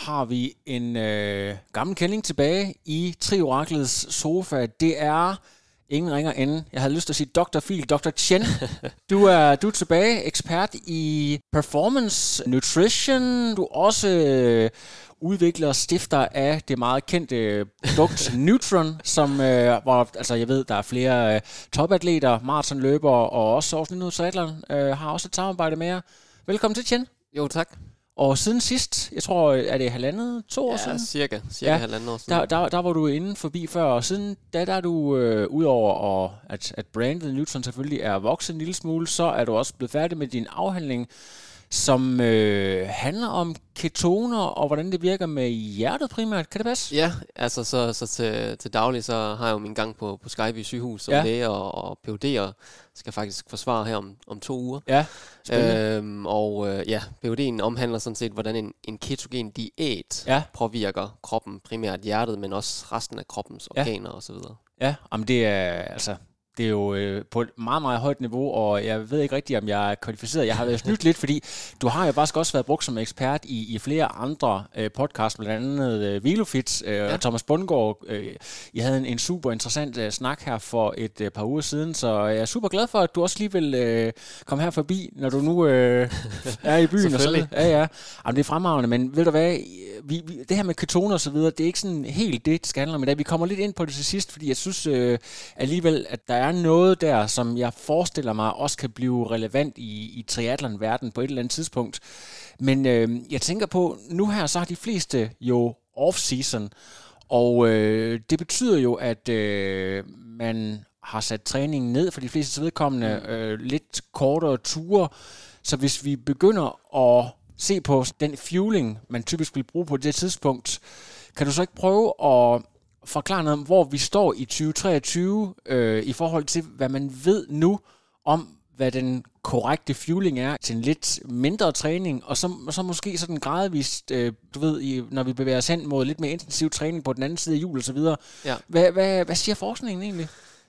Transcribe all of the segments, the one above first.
har vi en øh, gammel kending tilbage i Trioraklets sofa. Det er ingen ringer end, jeg havde lyst til at sige Dr. Phil, Dr. Chen. Du er, du er tilbage, ekspert i performance nutrition. Du er også øh, udvikler og stifter af det meget kendte produkt Neutron, som, øh, hvor altså, jeg ved, der er flere øh, topatleter, maratonløbere og også Aarhus 900 øh, har også et samarbejde med jer. Velkommen til, Chen. Jo, tak. Og siden sidst, jeg tror, er det halvandet, to år Ja, siden? cirka. Cirka halvanden år siden. Der, der, der var du inde forbi før, og siden da, der er du, øh, udover og at, at brandet Newton selvfølgelig er vokset en lille smule, så er du også blevet færdig med din afhandling, som øh, handler om ketoner og hvordan det virker med hjertet primært. Kan det passe? Ja, altså så, så til, til daglig, så har jeg jo min gang på, på Skyby sygehus som Ja. ja. læge og, og og skal faktisk forsvare her om, om to uger. Ja, spændende. Øhm, og øh, ja, PhD'en omhandler sådan set, hvordan en, en ketogen diæt Ja. påvirker kroppen, primært hjertet, men også resten af kroppens Ja. organer osv. Ja, jamen det er altså det er jo øh, på et meget, meget højt niveau, og jeg ved ikke rigtigt, om jeg er kvalificeret. Jeg har været snydt lidt, fordi du har jo faktisk også været brugt som ekspert i, i flere andre øh, podcasts, blandt andet øh, Vilofit øh, ja. og Thomas Bundgaard. Øh, I havde en, en super interessant øh, snak her for et øh, par uger siden, så jeg er super glad for, at du også lige vil øh, komme her forbi, når du nu øh, er i byen. og sådan. Ja, ja. Jamen, det er fremragende, men ved du hvad, vi, vi, det her med ketoner og så videre, det er ikke sådan helt det, det skal handle om i dag. Vi kommer lidt ind på det til sidst, fordi jeg synes øh, alligevel, at der er noget der, som jeg forestiller mig også kan blive relevant i, i triathlon-verdenen på et eller andet tidspunkt. Men øh, jeg tænker på, nu her, så har de fleste jo off-season, og øh, det betyder jo, at øh, man har sat træningen ned for de fleste vedkommende, øh, lidt kortere ture. Så hvis vi begynder at se på den fueling, man typisk vil bruge på det tidspunkt, kan du så ikke prøve at forklare noget om, hvor vi står i 2023 øh, i forhold til, hvad man ved nu om, hvad den korrekte fueling er til en lidt mindre træning, og så, så måske sådan gradvist, øh, du ved, i, når vi bevæger os hen mod lidt mere intensiv træning på den anden side af jul og så videre. Ja. Hvad, hvad, hvad siger forskningen egentlig?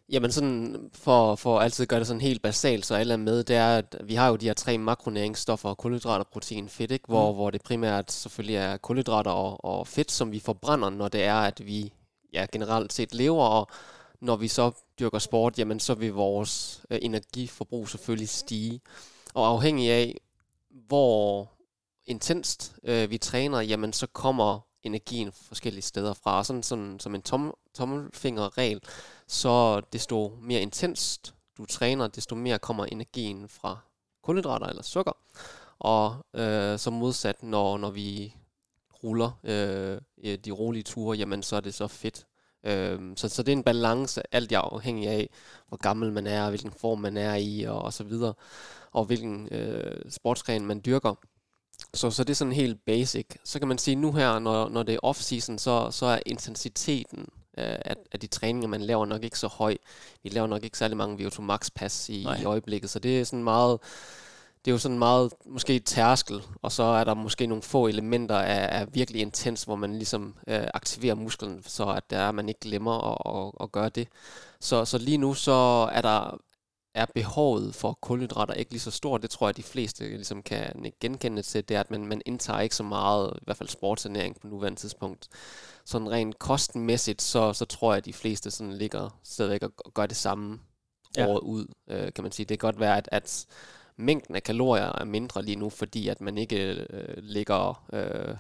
Jamen sådan, for, for altid gøre det sådan helt basalt, så alle er med, det er, at vi har jo de her tre makronæringsstoffer, kulhydrater, protein, fedt, ikke? Hvor, Mm. hvor det primært selvfølgelig er kulhydrater og, og fedt, som vi forbrænder, når det er, at vi ja, generelt set lever, og når vi så dyrker sport, jamen så vil vores øh, energiforbrug selvfølgelig stige. Og afhængig af, hvor intenst øh, vi træner, jamen så kommer energien forskellige steder fra. Og sådan, sådan som en tom, tommelfingerregel, så desto mere intenst du træner, desto mere kommer energien fra kulhydrater eller sukker. Og øh, så modsat, når, når vi ruller øh, øh, de rolige ture, jamen så er det så fedt. Øh, så, så det er en balance, alt er afhængig af, hvor gammel man er, hvilken form man er i, og, og så videre, og hvilken øh, sportsgren man dyrker. Så, så det er sådan helt basic. Så kan man sige, nu her, når, når det er off-season, så, så er intensiteten øh, af, af de træninger, man laver, nok ikke så høj. Vi laver nok ikke særlig mange VO2 max pas i, Nej. i øjeblikket, så det er sådan meget, det er jo sådan meget, måske tærskel, og så er der måske nogle få elementer af, af virkelig intens, hvor man ligesom øh, aktiverer musklen, så at der er, man ikke glemmer at, at, at gøre det. Så, så lige nu så er der er behovet for kulhydrater ikke lige så stort. Det tror jeg, de fleste ligesom kan genkende til, det er, at man, man indtager ikke så meget, i hvert fald sportsernæring på nuværende tidspunkt. Sådan rent kostenmæssigt, så, så tror jeg, at de fleste sådan ligger stadigvæk og, gør det samme ja. året ud, øh, kan man sige. Det kan godt være, at, at mængden af kalorier er mindre lige nu, fordi at man ikke øh, ligger øh,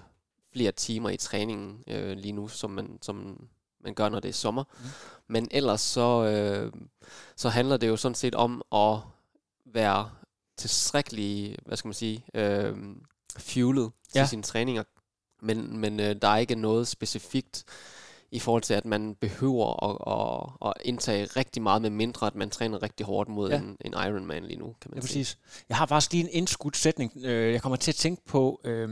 flere timer i træningen øh, lige nu, som man, som man gør, når det er sommer. Mm. Men ellers så, øh, så handler det jo sådan set om at være tilstrækkelig, hvad skal man sige, øh, fuelet til Ja. sine træninger. Men, men øh, der er ikke noget specifikt i forhold til, at man behøver at, at, at indtage rigtig meget med mindre, at man træner rigtig hårdt mod Ja. en, en Ironman lige nu, kan man Ja, sige. præcis. Jeg har faktisk lige en indskudt sætning. Øh, Jeg kommer til at tænke på, øh,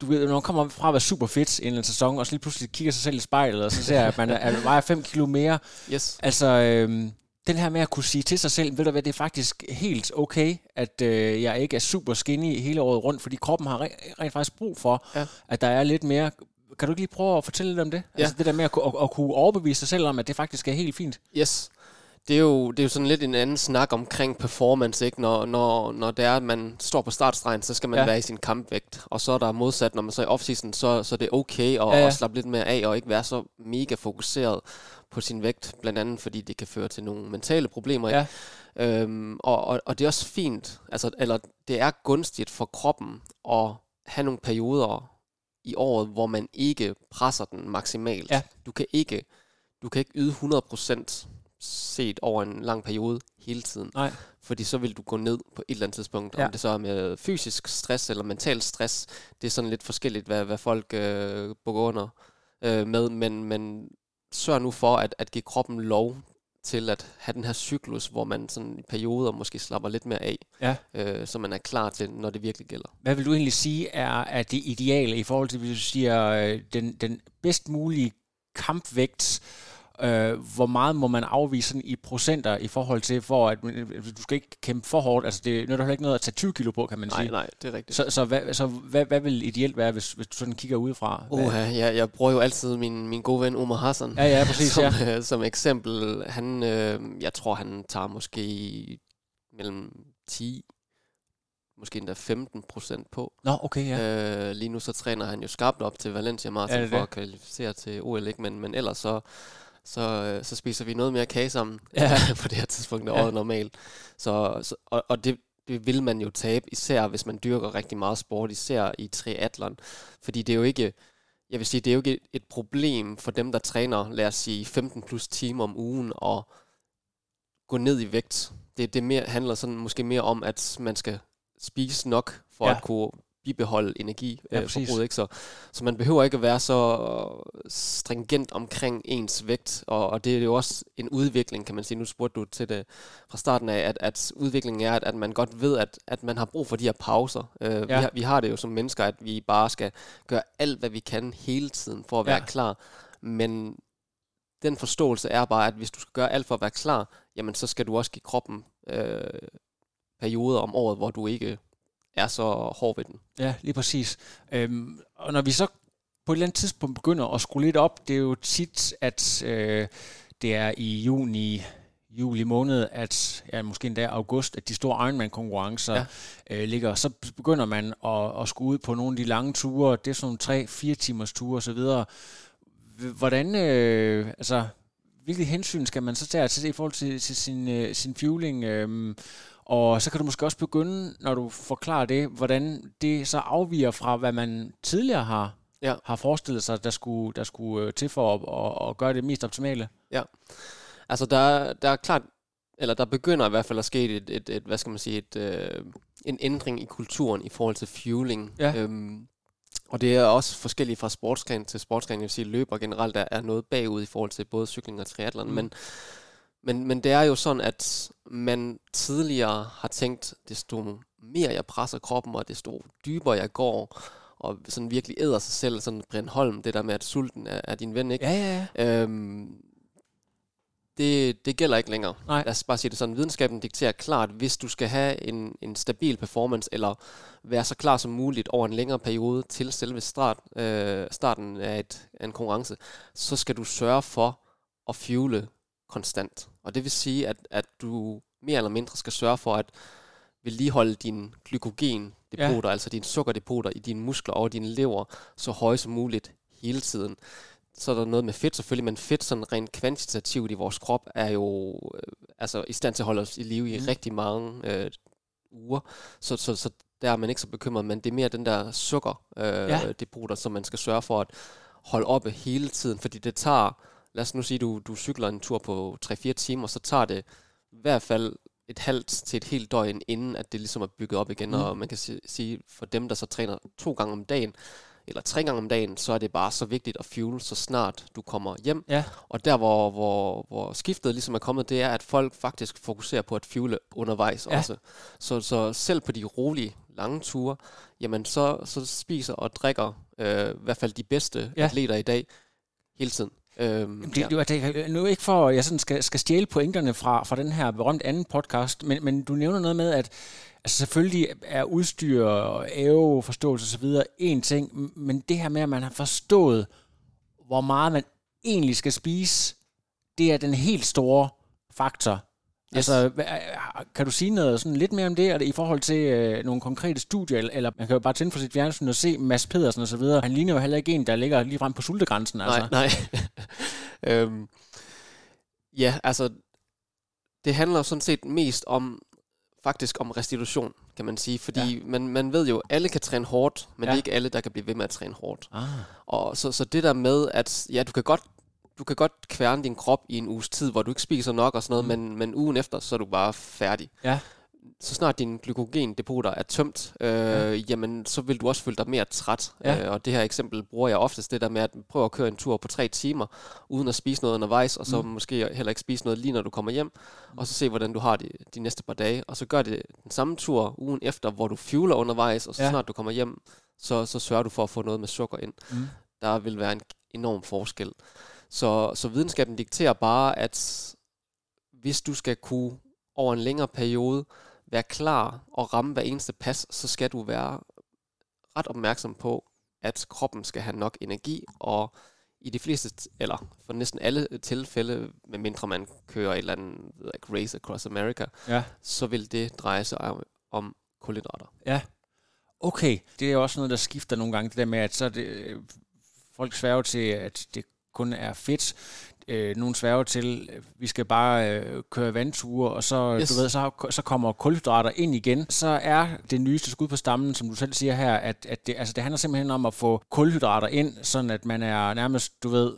du ved, når man kommer fra at være super fedt i en sæson, og så lige pludselig kigger sig selv i spejlet, og så ser at man er, er, vejer 5 kilo mere. Yes. Altså, øhm, den her med at kunne sige til sig selv, ved du hvad, det er faktisk helt okay, at øh, jeg ikke er super skinny hele året rundt, fordi kroppen har rent, rent faktisk brug for, Ja. at der er lidt mere... Kan du ikke lige prøve at fortælle lidt om det? Ja. Altså det der med at, at, at kunne overbevise sig selv om, at det faktisk er helt fint. Yes. Det er, jo, det er jo sådan lidt en anden snak omkring performance, ikke? Når, når, når det er, at man står på startstregen, så skal man Ja. ja. være i sin kampvægt. Og så er der modsat, når man så er i offseason, så, så er det okay at, Ja, ja, ja. ja. at slappe lidt mere af, og ikke være så mega fokuseret på sin vægt, blandt andet fordi det kan føre til nogle mentale problemer. Ja. Ikke? Øhm, og, og, og det er også fint, altså, eller det er gunstigt for kroppen at have nogle perioder i året, hvor man ikke presser den maksimalt. Ja. Du kan ikke du kan ikke yde 100% set over en lang periode hele tiden. Nej. Fordi så vil du gå ned på et eller andet tidspunkt. Ja. Om det så er med fysisk stress eller mental stress, det er sådan lidt forskelligt, hvad, hvad folk øh, bukker under øh, med. Men, men sørg nu for at, at give kroppen lov til at have den her cyklus, hvor man sådan i perioder måske slapper lidt mere af, Ja. øh, så man er klar til, når det virkelig gælder. Hvad vil du egentlig sige er, er det ideale i forhold til, hvis du siger, øh, den, den bedst mulige kampvægt, øh, hvor meget må man afvise sådan i procenter i forhold til, for at øh, du skal ikke kæmpe for hårdt, altså det nytter heller ikke noget at tage 20 kilo på, kan man Nej, sige. nej, det er rigtigt. Så, så, hvad, så hvad, hvad vil ideelt være, hvis, hvis du sådan kigger udefra? Uha, jeg, jeg bruger jo altid min, min gode ven Omar Hassan Ja, ja, præcis, som, ja. øh, som eksempel. Han, øh, jeg tror, han tager måske mellem 10, måske endda 15 procent på. Nå, okay, ja. Øh, lige nu så træner han jo skarpt op til Valencia Marathon det for det? at kvalificere til OL, ikke? Men, men ellers så, så, øh, så spiser vi noget mere kage sammen Ja. på det her tidspunkt af Ja. året normalt. Så, så, og, og det, det vil man jo tabe, især hvis man dyrker rigtig meget sport, især i triathlon. Fordi det er jo ikke, jeg vil sige, det er jo ikke et, problem for dem, der træner, lad os sige, 15 plus timer om ugen og gå ned i vægt. Det, det mere, handler sådan måske mere om, at man skal spise nok for ja. at kunne bibeholde energi Ja, øh, ikke? Så, så man behøver ikke at være så stringent omkring ens vægt, og, og det er jo også en udvikling, kan man sige. Nu spurgte du til det fra starten af, at, at udviklingen er, at, at man godt ved, at, at man har brug for de her pauser. Øh, Ja. vi, har, vi har det jo som mennesker, at vi bare skal gøre alt, hvad vi kan hele tiden for at være Ja. klar. Men den forståelse er bare, at hvis du skal gøre alt for at være klar, jamen så skal du også give kroppen øh, perioder om året, hvor du ikke er så hård ved den. Ja, lige præcis. Øhm, og når vi så på et eller andet tidspunkt begynder at skrue lidt op, det er jo tit, at øh, det er i juni, juli måned, at ja, måske endda august, at de store Ironman-konkurrencer ja. Øh, ligger. Så begynder man at, at skulle ud på nogle af de lange ture. Det er sådan nogle 3-4 timers ture osv. Hvordan, øh, altså, hvilke hensyn skal man så tage til i forhold til, til sin, øh, sin fueling? Øh, og så kan du måske også begynde, når du forklarer det, hvordan det så afviger fra, hvad man tidligere har, Ja. har forestillet sig, der skulle, der skulle øh, til for at, at, at gøre det mest optimale. Altså der, er- der er klart, eller der begynder i hvert fald at ske et, et, et hvad skal man sige, et, øh, en ændring i kulturen i forhold til fueling. Ja. Øhm, og det er også forskelligt fra sportsgren til sportsgren. Jeg vil sige, løber generelt er, er noget bagud i forhold til både cykling og triathlon. Mm. Men, men, men det er jo sådan, at man tidligere har tænkt, desto mere jeg presser kroppen, og desto dybere jeg går, og sådan virkelig æder sig selv, sådan Brian Holm, det der med, at sulten er, er din ven, ikke? Ja, ja, ja. Øhm, det, det gælder ikke længere. Nej. Lad os bare sige det sådan. Videnskaben dikterer klart, hvis du skal have en, en stabil performance, eller være så klar som muligt over en længere periode til selve start, øh, starten af, et, af en konkurrence, så skal du sørge for at fuele konstant. Og det vil sige, at, at du mere eller mindre skal sørge for at vedligeholde din glykogendepoter, ja. altså dine sukkerdepoter i dine muskler og din lever, så høje som muligt hele tiden så er der noget med fedt selvfølgelig, men fedt sådan rent kvantitativt i vores krop er jo øh, altså i stand til at holde os i live i Mm. rigtig mange øh, uger. Så, så, så der er man ikke så bekymret, men det er mere den der sukker øh, ja. depoter, som man skal sørge for at holde oppe hele tiden, fordi det tager, lad os nu sige, du, du cykler en tur på 3-4 timer, så tager det i hvert fald et halvt til et helt døgn, inden at det ligesom er bygget op igen, Mm. og man kan si- sige, for dem, der så træner to gange om dagen, eller tre gange om dagen, så er det bare så vigtigt at fuel, så snart du kommer hjem. Ja. Og der, hvor, hvor, hvor skiftet ligesom er kommet, det er, at folk faktisk fokuserer på at fuele undervejs Ja. også. Så, så selv på de rolige lange ture, jamen så, så spiser og drikker øh, i hvert fald de bedste ja. atleter i dag hele tiden. Øhm, Det, ja. det, det, nu ikke for, at jeg sådan skal, skal stjæle pointerne fra, fra den her berømte anden podcast, men, men du nævner noget med, at altså selvfølgelig er udstyr og æveforståelse osv. en ting, men det her med, at man har forstået, hvor meget man egentlig skal spise, det er den helt store faktor. Yes. Altså, hva- kan du sige noget sådan lidt mere om det, er det i forhold til øh, nogle konkrete studier, eller, eller man kan jo bare tænde for sit fjernsyn og se Mads Pedersen og så videre. Han ligner jo heller ikke en, der ligger lige frem på sultegrænsen. Altså. Nej, nej. øhm, ja, altså, det handler sådan set mest om, faktisk om restitution, kan man sige. Fordi Ja. man, man ved jo, alle kan træne hårdt, men ja. det er ikke alle, der kan blive ved med at træne hårdt. Ah. Og så, så det der med, at ja, du kan godt du kan godt kværne din krop i en uges tid, hvor du ikke spiser nok og sådan noget, mm. men, men ugen efter, så er du bare færdig. Ja. Så snart dine glykogendepoter er tømt, øh, ja. jamen så vil du også føle dig mere træt. Ja. Øh, og det her eksempel bruger jeg oftest det der med at prøve at køre en tur på tre timer, uden at spise noget undervejs, og så Mm. måske heller ikke spise noget lige når du kommer hjem, og så se hvordan du har det de næste par dage. Og så gør det den samme tur ugen efter, hvor du fueler undervejs, og så ja. snart du kommer hjem, så, så sørger du for at få noget med sukker ind. Mm. Der vil være en enorm forskel. Så, så videnskaben dikterer bare, at hvis du skal kunne over en længere periode være klar og ramme hver eneste pas, så skal du være ret opmærksom på, at kroppen skal have nok energi, og i de fleste, eller for næsten alle tilfælde, medmindre man kører et eller andet ikke, race across America, Ja. så vil det dreje sig om, om kulhydrater. Okay, det er også noget, der skifter nogle gange, det der med, at så det, øh, folk sværger til, at det kun er fedt. Øh, nogle sværger til, vi skal bare øh, køre vandture, og så, yes. Du ved, så, så kommer kulhydrater ind igen. Så er det nyeste skud på stammen, som du selv siger her, at, at det, altså det handler simpelthen om at få kulhydrater ind, sådan at man er nærmest, du ved,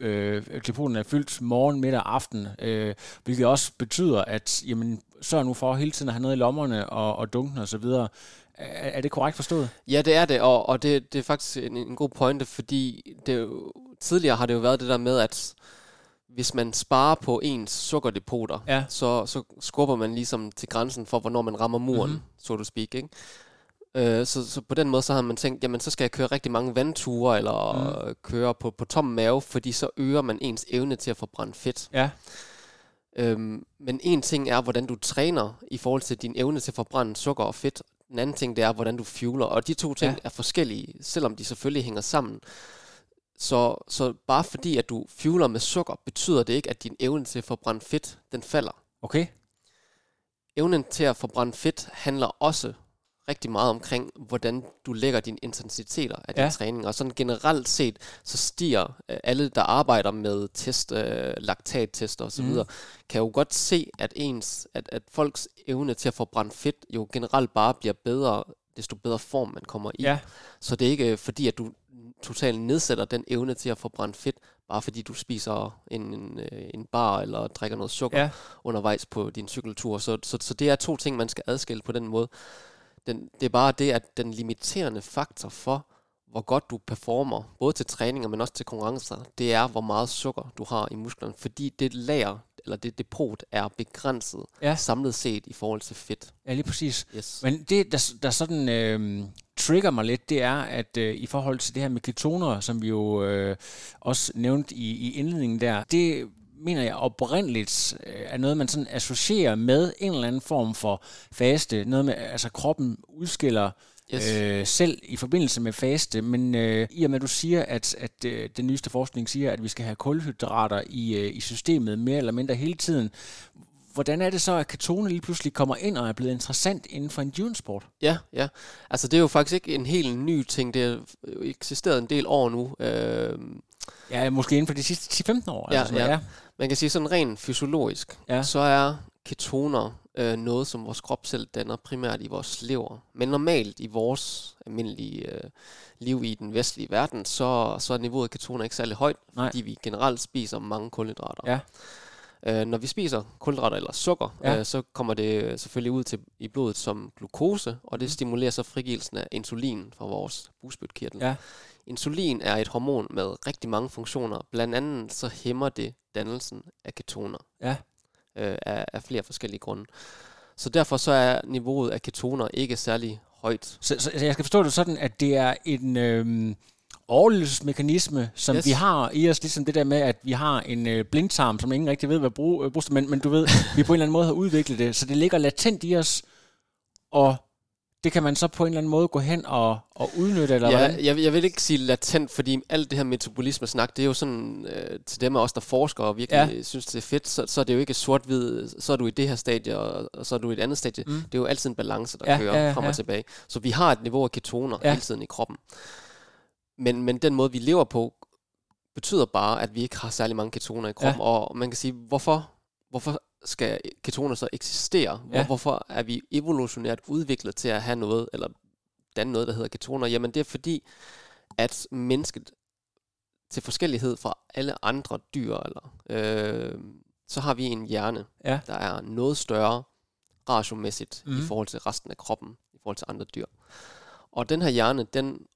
øh, depoten er fyldt morgen, middag og aften, øh, hvilket også betyder, at jamen, sørg nu for hele tiden at have noget i lommerne og, og dunken og så videre. Er, er det korrekt forstået? Ja, det er det, og, og det, det er faktisk en, en god pointe, fordi det jo, tidligere har det jo været det der med, at hvis man sparer på ens sukkerdepoter, Ja. så, så skubber man ligesom til grænsen for, hvornår man rammer muren, Mhm. mm-hmm. so to speak, ikke? Øh, så, så på den måde, så har man tænkt, jamen så skal jeg køre rigtig mange vandture, eller mm. køre på, på tom mave, fordi så øger man ens evne til at forbrænde fedt. Ja. Øhm, men en ting er, hvordan du træner i forhold til din evne til at forbrænde sukker og fedt. Den anden ting, det er, hvordan du fueler. Og de to ting ja. er forskellige, selvom de selvfølgelig hænger sammen. Så, så bare fordi, at du fueler med sukker, betyder det ikke, at din evne til at forbrænde fedt, den falder. Okay. Evnen til at forbrænde fedt handler også rigtig meget omkring, hvordan du lægger dine intensiteter af din Ja. træning. Og sådan generelt set, så stiger øh, alle, der arbejder med test, øh, laktattester osv., mm. kan jo godt se, at ens, at, at folks evne til at forbrænde fedt jo generelt bare bliver bedre, desto bedre form man kommer i. Ja. Så det er ikke øh, fordi, at du totalt nedsætter den evne til at forbrænde fedt, bare fordi du spiser en, en, øh, en bar eller drikker noget sukker Ja. undervejs på din cykeltur. Så, så, så det er to ting, man skal adskille på den måde. Den, det er bare det, at den limiterende faktor for, hvor godt du performer, både til træninger, men også til konkurrencer, det er, hvor meget sukker du har i musklerne, fordi det lager, eller det depot, er begrænset Ja. samlet set i forhold til fedt. Ja, lige præcis. Yes. Men det, der, der sådan øh, trigger mig lidt, det er, at øh, i forhold til det her med ketoner, som vi jo øh, også nævnte i, i indledningen der, det mener jeg oprindeligt øh, er noget, man sådan associerer med en eller anden form for faste. Noget med, altså kroppen udskiller Yes. øh, selv i forbindelse med faste, men øh, i og med at du siger, at, at øh, den nyeste forskning siger, at vi skal have kulhydrater i, øh, i systemet mere eller mindre hele tiden, hvordan er det så, at ketoner lige pludselig kommer ind og er blevet interessant inden for endurance-sport? Ja, ja. Altså det er jo faktisk ikke en helt ny ting. Det har jo eksisteret en del år nu. Øh, Ja, måske inden for de sidste 10-15 år. Ja, altså noget, ja. man kan sige sådan rent fysiologisk, Ja. så er ketoner øh, noget, som vores krop selv danner primært i vores lever. Men normalt i vores almindelige øh, liv i den vestlige verden, så, så er niveauet af ketoner ikke særlig højt, Nej. fordi vi generelt spiser mange kulhydrater. Ja. Øh, når vi spiser kulhydrater eller sukker, Ja. øh, så kommer det selvfølgelig ud til, i blodet som glukose, og det stimulerer så frigivelsen af insulin fra vores bugspytkirtel. Ja. Insulin er et hormon med rigtig mange funktioner. Blandt andet så hæmmer det dannelsen af ketoner Ja. Øh, af, af flere forskellige grunde. Så derfor så er niveauet af ketoner ikke særlig højt. Så, så, så jeg skal forstå det sådan, at det er en øhm, overlevelsesmekanisme, som Yes. vi har i os, ligesom det der med, at vi har en øh, blindtarm, som ingen rigtig ved, hvad bruge, øh, bruges men, men du ved, vi på en eller anden måde har udviklet det, så det ligger latent i os, og det kan man så på en eller anden måde gå hen og, og udnytte, eller Ja, hvordan? jeg, jeg vil ikke sige latent, fordi alt det her metabolisme-snak, det er jo sådan, øh, til dem af os, der forsker og virkelig Ja. ja. synes, det er fedt, så, så er det jo ikke sort-hvid, så er du i det her stadie, og, og så er du i et andet stadie. Mm. Det er jo altid en balance, der Ja, ja, kører ja, ja, frem ja. og tilbage. Så vi har et niveau af ketoner Ja. ja. hele tiden i kroppen. Men, men den måde, vi lever på, betyder bare, at vi ikke har særlig mange ketoner i kroppen. Ja. Og man kan sige, hvorfor, hvorfor skal ketoner så eksistere? Hvor, Ja. Hvorfor er vi evolutionært udviklet til at have noget, eller danne noget, der hedder ketoner? Jamen det er fordi, at mennesket til forskellighed fra alle andre dyr, eller, øh, så har vi en hjerne, Ja. der er noget større ratiomæssigt mm. I forhold til resten af kroppen, i forhold til andre dyr. Og den her hjerne, den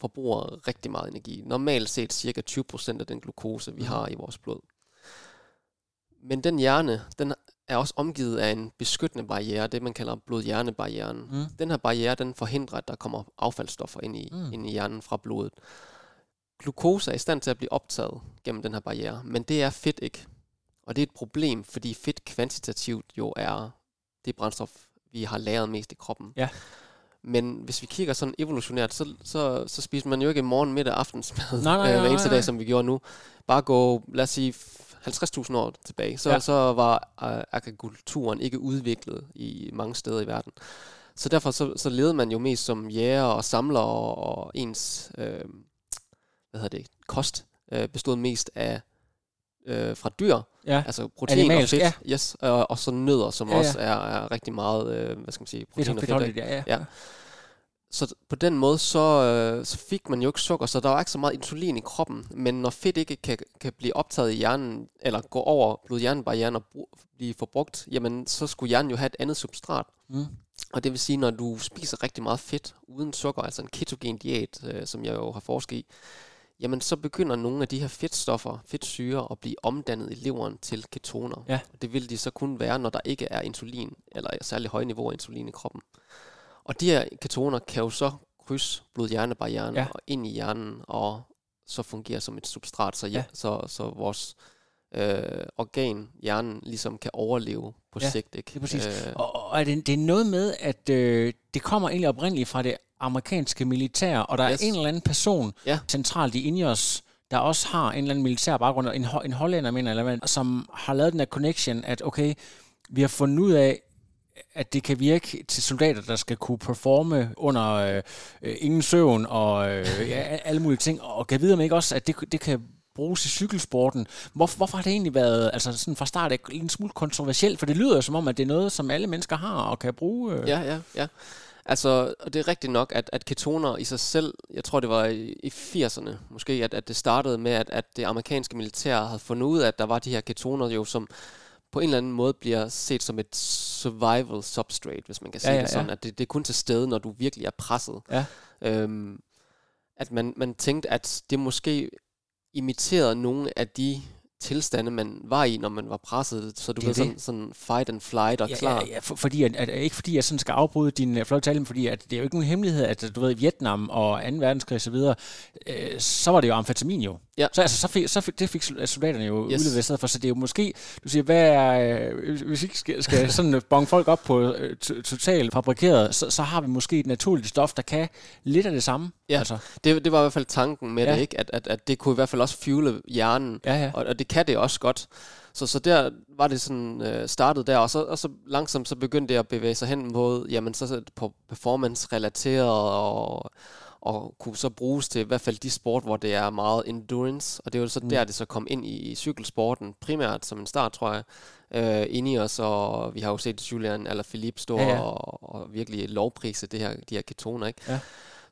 forbruger rigtig meget energi. Normalt set cirka 20% af den glukose, vi Mhm. har i vores blod. Men den hjerne, den er også omgivet af en beskyttende barriere, det man kalder blod-hjernebarrieren. Mm. Den her barriere, den forhindrer, at der kommer affaldsstoffer ind i, Mm. ind i hjernen fra blodet. Glukose er i stand til at blive optaget gennem den her barriere, men det er fedt ikke. Og det er et problem, fordi fedt kvantitativt jo er det brændstof, vi har lagret mest i kroppen. Ja. Men hvis vi kigger sådan evolutionært, så, så, så spiser man jo ikke morgen, middag, aftensmad Nej, nej, øh, hver nej, eneste nej. dag, som vi gjorde nu. Bare gå, lad os sige, 50.000 år tilbage, så, Ja. ja. så var øh, agrikulturen ikke udviklet i mange steder i verden. Så derfor så, så levede man jo mest som jæger og samler, og, og ens øh, hvad hedder det, kost øh, bestod mest af øh, fra dyr, Ja, altså protein Animalsk, og fedt, yes, og, og så nødder, som Ja, ja, ja. også er, er rigtig meget, øh, hvad skal man sige, fedt, protein og fedt, fedt. fedt, af. ja, ja. Ja. Så på den måde, så, øh, så fik man jo ikke sukker, så der var ikke så meget insulin i kroppen. Men når fedt ikke kan, kan blive optaget i hjernen, eller gå over blod-hjernebarrieren og blive forbrugt, jamen så skulle hjernen jo have et andet substrat. Mm. Og det vil sige, når du spiser rigtig meget fedt uden sukker, altså en ketogen diæt, øh, som jeg jo har forsket i, jamen så begynder nogle af de her fedtstoffer, fedtsyre, at blive omdannet i leveren til ketoner. Ja. Det vil de så kun være, når der ikke er insulin, eller særlig høje niveau af insulin i kroppen. Og de her ketoner kan jo så krydse blod-hjernebarrieren Ja. og ind i hjernen, og så fungere som et substrat, så, ja. Ja. Så, så vores øh, organ, hjernen, ligesom kan overleve på Ja, sigt. Ikke? det er præcis. Øh, Og, og er det, det er noget med, at øh, det kommer egentlig oprindeligt fra det amerikanske militær, og der yes. Er en eller anden person Ja. centralt i Ineos, der også har en eller anden militær baggrund, en, ho- en hollænder, mener eller hvad, som har lavet den her connection, at okay, vi har fundet ud af, at det kan virke til soldater, der skal kunne performe under øh, øh ingen søvn og øh, ja, alle mulige ting, og kan vide om ikke også, at det, det kan bruges i cykelsporten. Hvor, hvorfor har det egentlig været altså sådan fra start af en smule kontroversielt? For det lyder jo som om, at det er noget, som alle mennesker har og kan bruge. Øh. Ja, ja, ja. Altså, og det er rigtigt nok, at, at ketoner i sig selv, jeg tror det var i, i 80'erne måske, at, at det startede med, at, at det amerikanske militær havde fundet ud af, at der var de her ketoner jo, som på en eller anden måde bliver set som et survival substrate, hvis man kan sige Ja, ja, det sådan, ja. at det, det er kun til stede, når du virkelig er presset. Ja. Øhm, at man, man tænkte, at det måske imiterede nogle af de tilstande, man var i, når man var presset. Så du Det ved, sådan, sådan fight and flight og Ja, klar. ja, ja, for, fordi at, at, ikke fordi jeg sådan skal afbryde din uh, flotte tale, men fordi at det er jo ikke nogen hemmelighed, at du ved, i Vietnam og 2. verdenskrig og så videre, øh, så var det jo amfetamin jo. Ja. Så, altså, så, fik, så fik, det fik soldaterne jo yes. Udleveret for, så det er jo måske, du siger, hvad er, øh, hvis vi ikke skal, skal sådan bonge folk op på øh, to- totalt fabrikeret, så, så har vi måske et naturligt stof, der kan lidt af det samme. Ja. Altså, Det, det var i hvert fald tanken med Ja. det, ikke? At, at, at det kunne i hvert fald også fuele hjernen, ja, ja. og, og det kan det også godt. Så, så der var det sådan øh, startet der, og så, og så langsomt så begyndte det at bevæge sig hen mod, jamen så på performance-relateret, og, og kunne så bruges til i hvert fald de sport, hvor det er meget endurance, og det var så Mm. der, det så kom ind i, i cykelsporten, primært som en start, tror jeg, øh, inde i os, og vi har jo set Julian eller Philippe stå ja. ja. Og, og virkelig lovprise det her, de her ketoner, ikke? Ja.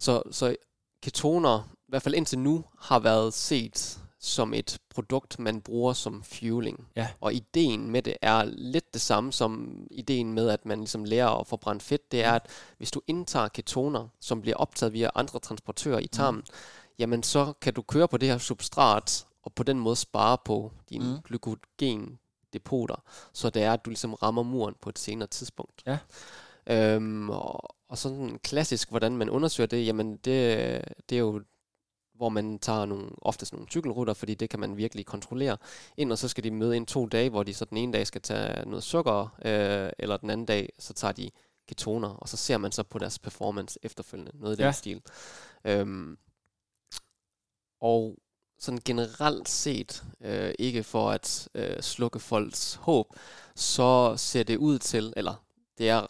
Så, så ketoner, i hvert fald indtil nu, har været set som et produkt, man bruger som fueling. Ja. Og ideen med det er lidt det samme som ideen med, at man ligesom lærer at forbrænde fedt. Det er, at hvis du indtager ketoner, som bliver optaget via andre transportører i tarmen, mm. jamen så kan du køre på det her substrat, og på den måde spare på dine Mm. mm. glykogendepoter, så det er, at du ligesom rammer muren på et senere tidspunkt. Ja. Øhm, og, og sådan klassisk, hvordan man undersøger det, jamen det, det er jo hvor man tager nogle, oftest nogle cykelruter, fordi det kan man virkelig kontrollere ind, og så skal de møde ind to dage, hvor de så den ene dag skal tage noget sukker, øh, eller den anden dag, så tager de ketoner, og så ser man så på deres performance efterfølgende, noget i den ja. stil. Øhm, og sådan generelt set, øh, ikke for at øh, slukke folks håb, så ser det ud til, eller det er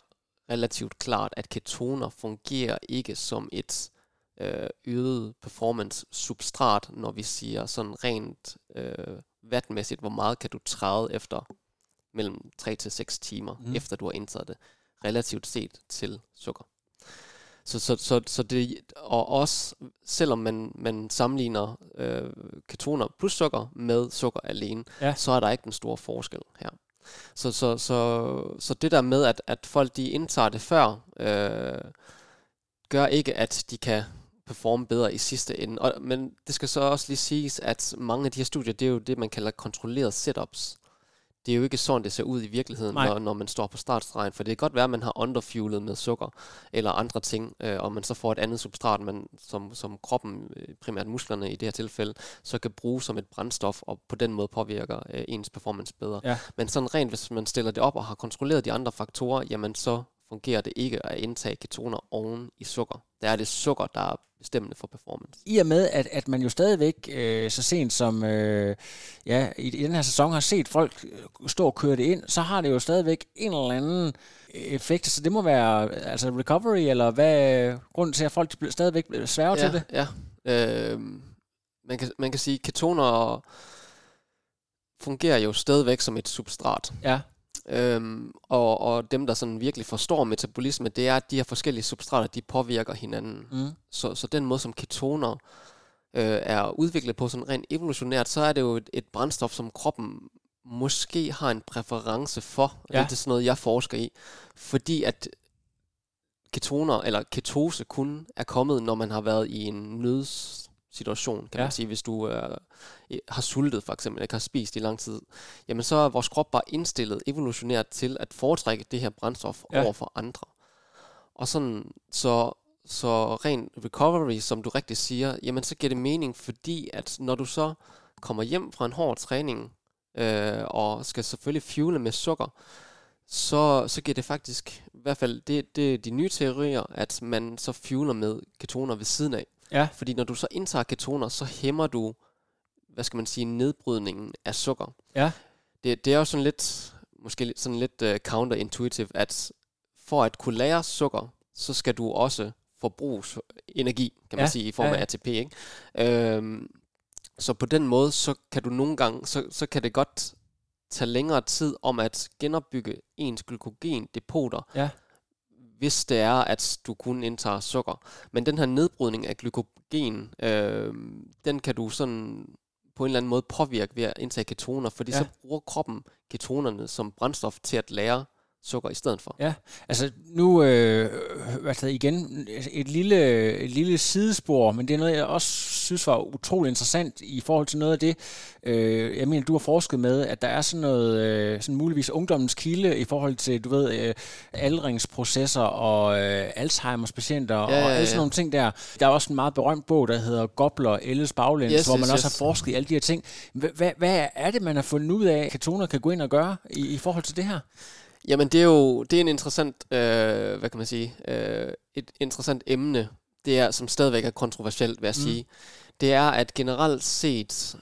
relativt klart, at ketoner fungerer ikke som et øh, øget performance substrat, når vi siger sådan rent øh, vatmæssigt, hvor meget kan du træde efter mellem 3 til 6 timer, mm. efter du har indtaget det, relativt set til sukker. Så, så, så, så det, og også selvom man, man sammenligner øh, ketoner plus sukker med sukker alene, ja. så er der ikke den store forskel her. Så, så, så, så det der med, at, at folk de indtager det før, øh, gør ikke, at de kan performe bedre i sidste ende. Og, men det skal så også lige siges, at mange af de her studier, det er jo det, man kalder kontrollerede setups det er jo ikke sådan, det ser ud i virkeligheden, når, når man står på startstregen. For det kan godt være, at man har underfuelet med sukker eller andre ting, øh, og man så får et andet substrat, man, som, som kroppen, øh, primært musklerne i det her tilfælde, så kan bruge som et brændstof, og på den måde påvirker øh, ens performance bedre. Ja. Men sådan rent, hvis man stiller det op og har kontrolleret de andre faktorer, jamen så fungerer det ikke at indtage ketoner oven i sukker. Der er det sukker, der er bestemmende for performance. I og med, at, at man jo stadigvæk øh, så sent som øh, ja, i, i den her sæson har set folk øh, stå og køre det ind, så har det jo stadigvæk en eller anden effekt. Så det må være altså recovery, eller hvad grunden til, at folk stadigvæk sværger ja, til det? Ja, øh, man, kan, man kan sige, at ketoner fungerer jo stadigvæk som et substrat. Ja. Øhm, og, og dem, der sådan virkelig forstår metabolisme, det er, at de her forskellige substrater, de påvirker hinanden. Mm. Så, så den måde, som ketoner øh, er udviklet på sådan rent evolutionært, så er det jo et, et brændstof, som kroppen måske har en præference for. Ja. Det er sådan noget, jeg forsker i. Fordi at ketoner, eller ketose kun er kommet, når man har været i en nøds situation, kan ja. man sige, hvis du øh, har sultet for eksempel, ikke har spist i lang tid, jamen så er vores krop bare indstillet evolutionært til at foretrække det her brændstof ja. over for andre. Og sådan, så, så ren recovery, som du rigtig siger, jamen så giver det mening, fordi at når du så kommer hjem fra en hård træning, øh, og skal selvfølgelig fuele med sukker, så, så giver det faktisk, i hvert fald det, det de nye teorier, at man så fueler med ketoner ved siden af. Ja. Fordi når du så indtager ketoner, så hæmmer du, hvad skal man sige, nedbrydningen af sukker. Ja. Det, det er jo sådan lidt, måske sådan lidt uh, counterintuitive, at for at kunne lære sukker, så skal du også forbruge energi, kan man ja. sige, i form af ja. ATP. Ikke? Øhm, så på den måde, så kan du nogle gange, så, så kan det godt tage længere tid om at genopbygge ens glykogendepoter, ja hvis det er, at du kun indtager sukker. Men den her nedbrydning af glykogen, øh, den kan du sådan på en eller anden måde påvirke ved at indtage ketoner, fordi ja. så bruger kroppen ketonerne som brændstof til at lære sukker i stedet for. Ja, altså nu, øh, altså igen, et lille, et lille sidespor, men det er noget, jeg også synes var utrolig interessant i forhold til noget af det, øh, jeg mener, du har forsket med, at der er sådan noget, øh, sådan muligvis ungdommens kilde i forhold til, du ved, øh, aldringsprocesser og øh, Alzheimer's patienter ja, og alle sådan ja. nogle ting der. Der er også en meget berømt bog, der hedder Gobler, Elles Baglæns, yes, hvor man yes, også yes. har forsket i alle de her ting. Hvad, er det, man har fundet ud af, at katoner kan gå ind og gøre i forhold til det her? Jamen, det er jo det er en interessant, øh, hvad kan man sige, øh, et interessant emne, det er, som stadigvæk er kontroversielt, vil jeg mm. sige. Det er, at generelt set,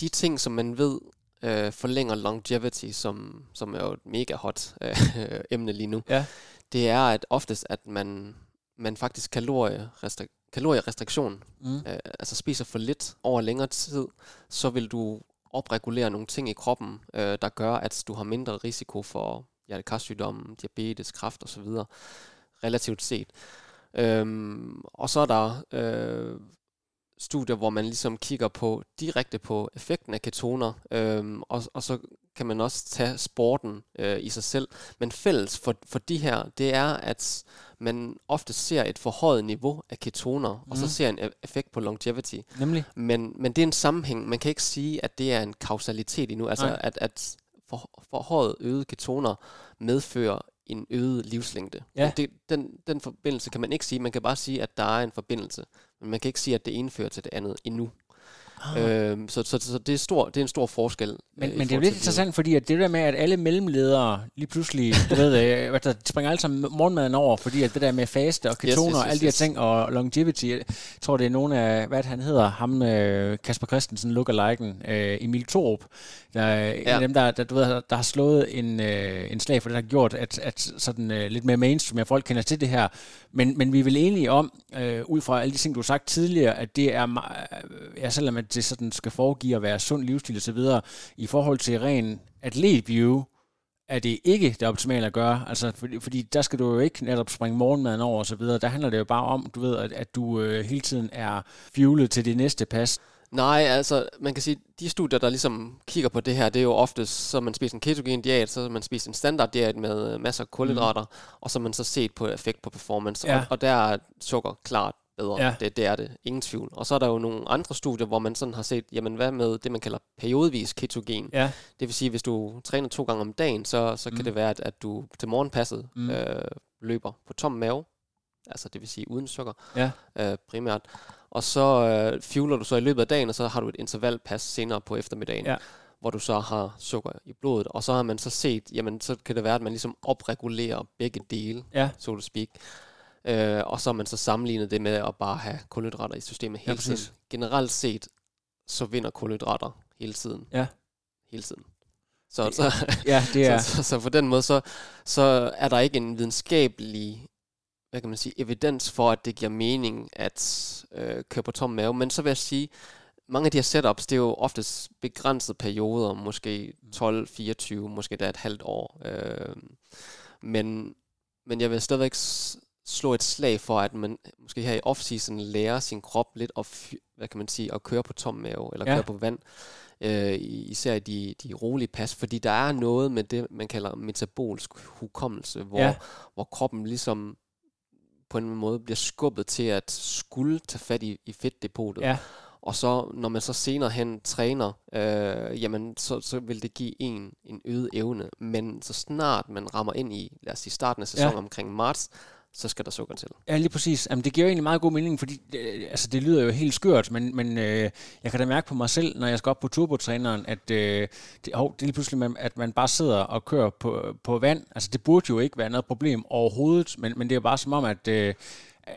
de ting, som man ved øh, forlænger longevity, som, som er jo et mega hot øh, emne lige nu, ja. det er at oftest, at man, man faktisk kalorierestriktion, kalorierestriktion mm. øh, altså spiser for lidt over længere tid, så vil du opregulere nogle ting i kroppen, øh, der gør, at du har mindre risiko for hjertekarsygdomme, diabetes, kræft osv. relativt set. Øhm, og så er der øh, studier, hvor man ligesom kigger på direkte på effekten af ketoner, øhm, og, og så kan man også tage sporten øh, i sig selv. Men fælles for, for de her, det er, at man ofte ser et forhøjet niveau af ketoner, mm. og så mhm. ser en e-, effekt på longevity. Nemlig? Men, men det er en sammenhæng. Man kan ikke sige, at det er en kausalitet endnu. Altså, at, at for, forhøjet øget ketoner medfører en øget livslængde. Ja. Det, den, den forbindelse kan man ikke sige. Man kan bare sige, at der er en forbindelse. Men man kan ikke sige, at det ene fører til det andet endnu. Øhm, så, så, så det, er stor, det er en stor forskel. Men, øh, men det er jo lidt interessant, fordi at det der med, at alle mellemledere lige pludselig, du ved, øh, der springer alle sammen morgenmaden over, fordi at det der med faste og ketoner yes, og yes, alle de her yes. ting, og longevity, jeg tror det er nogle af, hvad det, han hedder, ham øh, Kasper Christensen, lookaliken, øh, Emil Thorup, der er ja. en af dem, der, der, du ved, der har slået en, øh, en slag for det, der har gjort, at, at sådan øh, lidt mere mainstream, at folk kender til det her, men, men vi er vel enige om, øh, ud fra alle de ting, du har sagt tidligere, at det er, me- ja, selvom at det sådan skal foregive at være sund livsstil videre, i forhold til ren atletview, er det ikke det optimale at gøre. Altså, fordi, fordi der skal du jo ikke netop springe morgenmaden over og så videre. Der handler det jo bare om, du ved, at, at du øh, hele tiden er fuelet til det næste pas. Nej, altså man kan sige, de studier, der ligesom kigger på det her, det er jo oftest, så man spist en ketogen diæt, så man spist en standard diæt med øh, masser af kulhydrater, mm. og så man så set på effekt på performance, Ja. og, og der er sukker klart bedre. Ja. Det, det er det, ingen tvivl. Og så er der jo nogle andre studier, hvor man sådan har set, jamen hvad med det, man kalder periodvis ketogen. Ja. Det vil sige, hvis du træner to gange om dagen, så, så kan Mm. det være, at, at du til morgenpasset mm. øh, løber på tom mave, altså det vil sige uden sukker Ja. øh, primært. Og så øh, fueler du så i løbet af dagen, og så har du et intervalpas senere på eftermiddagen, Ja. hvor du så har sukker i blodet. Og så har man så set, jamen så kan det være, at man ligesom opregulerer begge dele, Ja. so to speak. Øh, og så har man så sammenlignet det med at bare have kulhydrater i systemet Ja, hele tiden. præcis. Generelt set, så vinder kulhydrater hele tiden. Ja. Hele tiden. Så, så, Ja, det er... så, så, så på den måde, så, så er der ikke en videnskabelig hvad kan man sige, evidens for, at det giver mening at øh, køre på tom mave. Men så vil jeg sige, mange af de her setups, det er jo oftest begrænsede perioder, måske 12, 24, måske da et halvt år. Øh, men, men jeg vil stadigvæk slå et slag for, at man måske her i off-season lærer sin krop lidt at, hvad kan man sige, at køre på tom mave, eller Ja. køre på vand, øh, især i de, de rolige pas, fordi der er noget med det, man kalder metabolsk hukommelse, hvor, Ja. hvor kroppen ligesom på en måde bliver skubbet til at skulle tage fat i, i fedtdepotet. Ja. Og så når man så senere hen træner, øh, jamen så, så vil det give en en øget evne. Men så snart man rammer ind i, lad os sige starten af sæsonen ja. omkring marts, så skal der sukker til. Ja, lige præcis. Jamen, det giver jo egentlig meget god mening, fordi øh, altså, det lyder jo helt skørt, men, men øh, jeg kan da mærke på mig selv, når jeg skal op på turbotræneren, at øh, det, hov, det er lige pludselig, man- at man bare sidder og kører på, på vand. Altså, det burde jo ikke være noget problem overhovedet, men, men det er bare som om, at øh,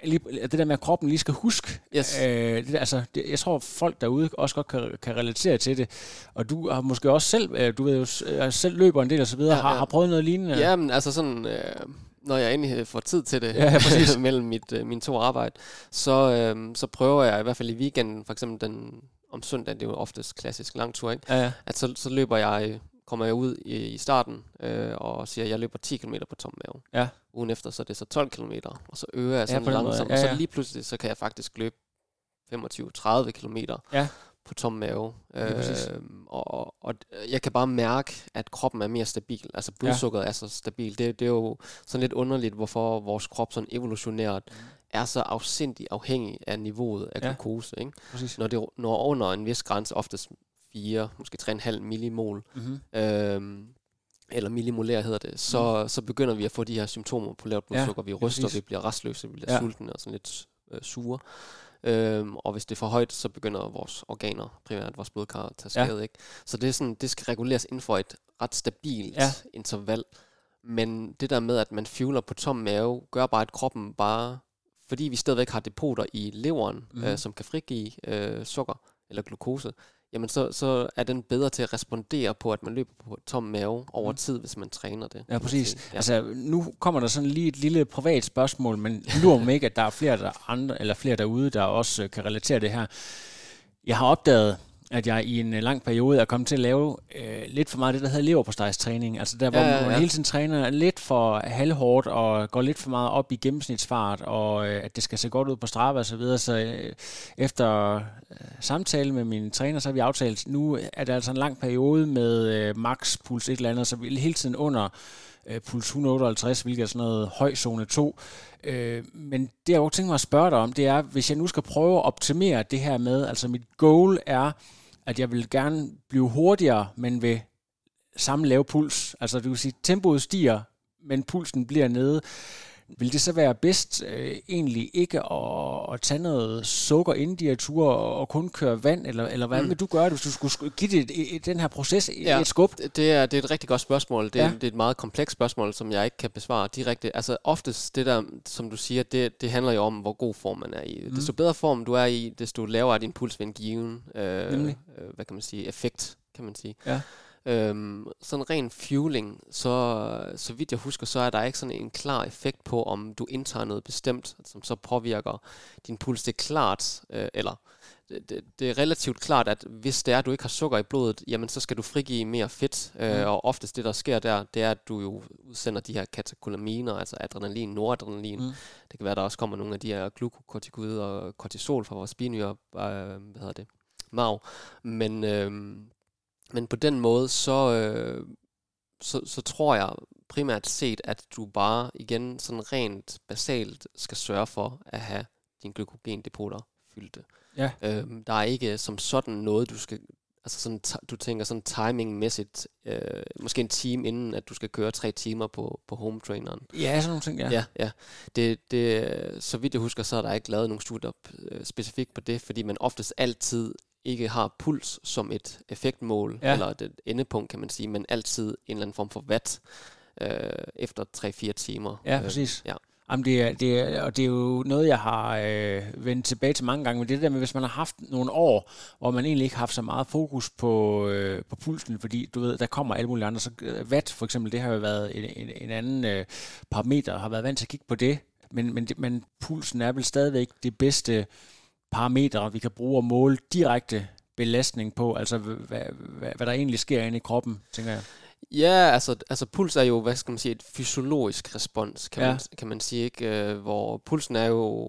lige, det der med, at kroppen lige skal huske. Yes. Øh, det, der, altså, det, jeg tror, folk derude også godt kan, kan relatere til det. Og du har måske også selv, øh, du ved jo, øh, selv løber en del og så videre, ja, Ja, har, ja. har prøvet noget lignende. Ja, men altså sådan, øh, når jeg endelig får tid til det, Ja, ja, mellem mit, øh, mine to arbejde, så, øh, så prøver jeg i hvert fald i weekenden, for eksempel den om søndag, det er jo oftest klassisk lang tur, ikke? Ja, ja. at så, så løber jeg, kommer jeg ud i, i starten øh, og siger, at jeg løber 10 km på tom mave. Ja. Ugen efter, så er det så 12 km, og så øger jeg sådan ja, langsomt, ja, og ja. så lige pludselig, så kan jeg faktisk løbe 25-30 km Ja. På tom mave. Øh, og, og jeg kan bare mærke, at kroppen er mere stabil. Altså blodsukkeret er så stabil. Det, det er jo sådan lidt underligt, hvorfor vores krop sådan evolutionært er så afsindig afhængig af niveauet af. Ja. glukose. Ikke? Præcis. Når det når under en vis grænse, oftest 4, måske 3,5 millimol, Mm-hmm. øhm, eller millimolær hedder det, så, mm. så begynder vi at få de her symptomer på lavt blodsukker. Ja, vi ryster, præcis. vi bliver restløse, vi bliver Ja. ja. sultne og sådan lidt øh, sure. Øhm, og hvis det er for højt, så begynder vores organer, primært vores blodkar, at tage Ja. skade. Ikke? Så det, er sådan, det skal reguleres inden for et ret stabilt Ja. ja. interval. Men det der med, at man fueler på tom mave, gør bare, at kroppen bare, fordi vi stadigvæk har depoter i leveren, mm. øh, som kan frigive øh, sukker eller glukose, jamen så, så er den bedre til at respondere på, at man løber på tom mave over Mhm. tid, hvis man træner det. Ja, præcis. Ja. Altså, nu kommer der sådan lige et lille privat spørgsmål, men lurer mig ikke, at der er flere, der andre, eller flere derude, der også øh, kan relatere det her. Jeg har opdaget, at jeg i en øh, lang periode er kommet til at lave øh, lidt for meget det, der hedder leverpostejstræning. Altså der, hvor Ja, ja, ja, man hele tiden træner lidt for halvhårdt og går lidt for meget op i gennemsnitsfart, og øh, at det skal se godt ud på Strava og så videre. Så øh, efter øh, samtale med min træner, så har vi aftalt, nu er det altså en lang periode med øh, max puls et eller andet, så vi hele tiden under øh, puls 158, hvilket er sådan noget høj zone 2. Øh, men det jeg godt tænker mig at spørge dig om, det er, hvis jeg nu skal prøve at optimere det her med, altså mit goal er, at jeg vil gerne blive hurtigere, men ved samme lave puls. Altså du kan sige, tempoet stiger, men pulsen bliver nede, vil det så være bedst øh, egentlig ikke at, at tage noget sukker inden de her ture og, kun køre vand, eller, eller hvad mm. vil du gøre, hvis du skulle give det, i, den her proces ja, et skub? Det er, det er et rigtig godt spørgsmål. Det er, ja. det er et meget komplekst spørgsmål, som jeg ikke kan besvare direkte. Altså oftest det der, som du siger, det, det handler jo om, hvor god form man er i. Mm. Desto bedre form du er i, desto lavere er din puls ved en given, øh, øh, hvad kan man sige, effekt, kan man sige. Ja. Øhm, sådan ren fueling, så, så vidt jeg husker, så er der ikke sådan en klar effekt på, om du indtager noget bestemt, som så påvirker din puls. Det er klart, øh, eller det, det, er relativt klart, at hvis det er, at du ikke har sukker i blodet, jamen så skal du frigive mere fedt. Øh, mm. Og oftest det, der sker der, det er, at du jo udsender de her katakolaminer, altså adrenalin, noradrenalin. Mm. Det kan være, at der også kommer nogle af de her glukokortikoider og kortisol fra vores binyre, øh, hvad hedder det, mag. Men... Øh, men på den måde, så, øh, så, så tror jeg primært set, at du bare igen sådan rent basalt skal sørge for at have dine glykogendepoter fyldte. Ja. Øhm, der er ikke som sådan noget, du skal altså sådan, du tænker sådan timingmæssigt, øh, måske en time inden, at du skal køre tre timer på, på home traineren. Ja, sådan nogle ting, ja. Ja, ja. Det, det, så vidt jeg husker, så er der ikke lavet nogen studier øh, specifikt på det, fordi man oftest altid ikke har puls som et effektmål, ja. eller et endepunkt, kan man sige, men altid en eller anden form for watt øh, efter 3-4 timer. Ja, præcis. Øh, ja. Jamen det er, det er, og det er jo noget, jeg har øh, vendt tilbage til mange gange, men det der med, hvis man har haft nogle år, hvor man egentlig ikke har haft så meget fokus på, øh, på pulsen, fordi du ved, der kommer alle mulige andre, så øh, watt for eksempel, det har jo været en, en, en anden øh, parameter, har været vant til at kigge på det, men, men, men pulsen er vel stadigvæk det bedste parametre, vi kan bruge at måle direkte belastning på, altså hvad, hvad, hvad der egentlig sker inde i kroppen, tænker jeg. Ja, altså, altså puls er jo, hvad skal man sige, et fysiologisk respons, kan, ja. man, kan man sige, ikke? Øh, hvor pulsen er jo,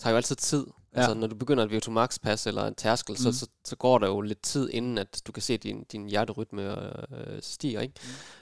tager jo altid tid. Ja. Altså, når du begynder et VO2 max pas eller en tærskel, mm. så, så, så går der jo lidt tid, inden at du kan se, at din, din hjerterytme øh, stiger. Ikke?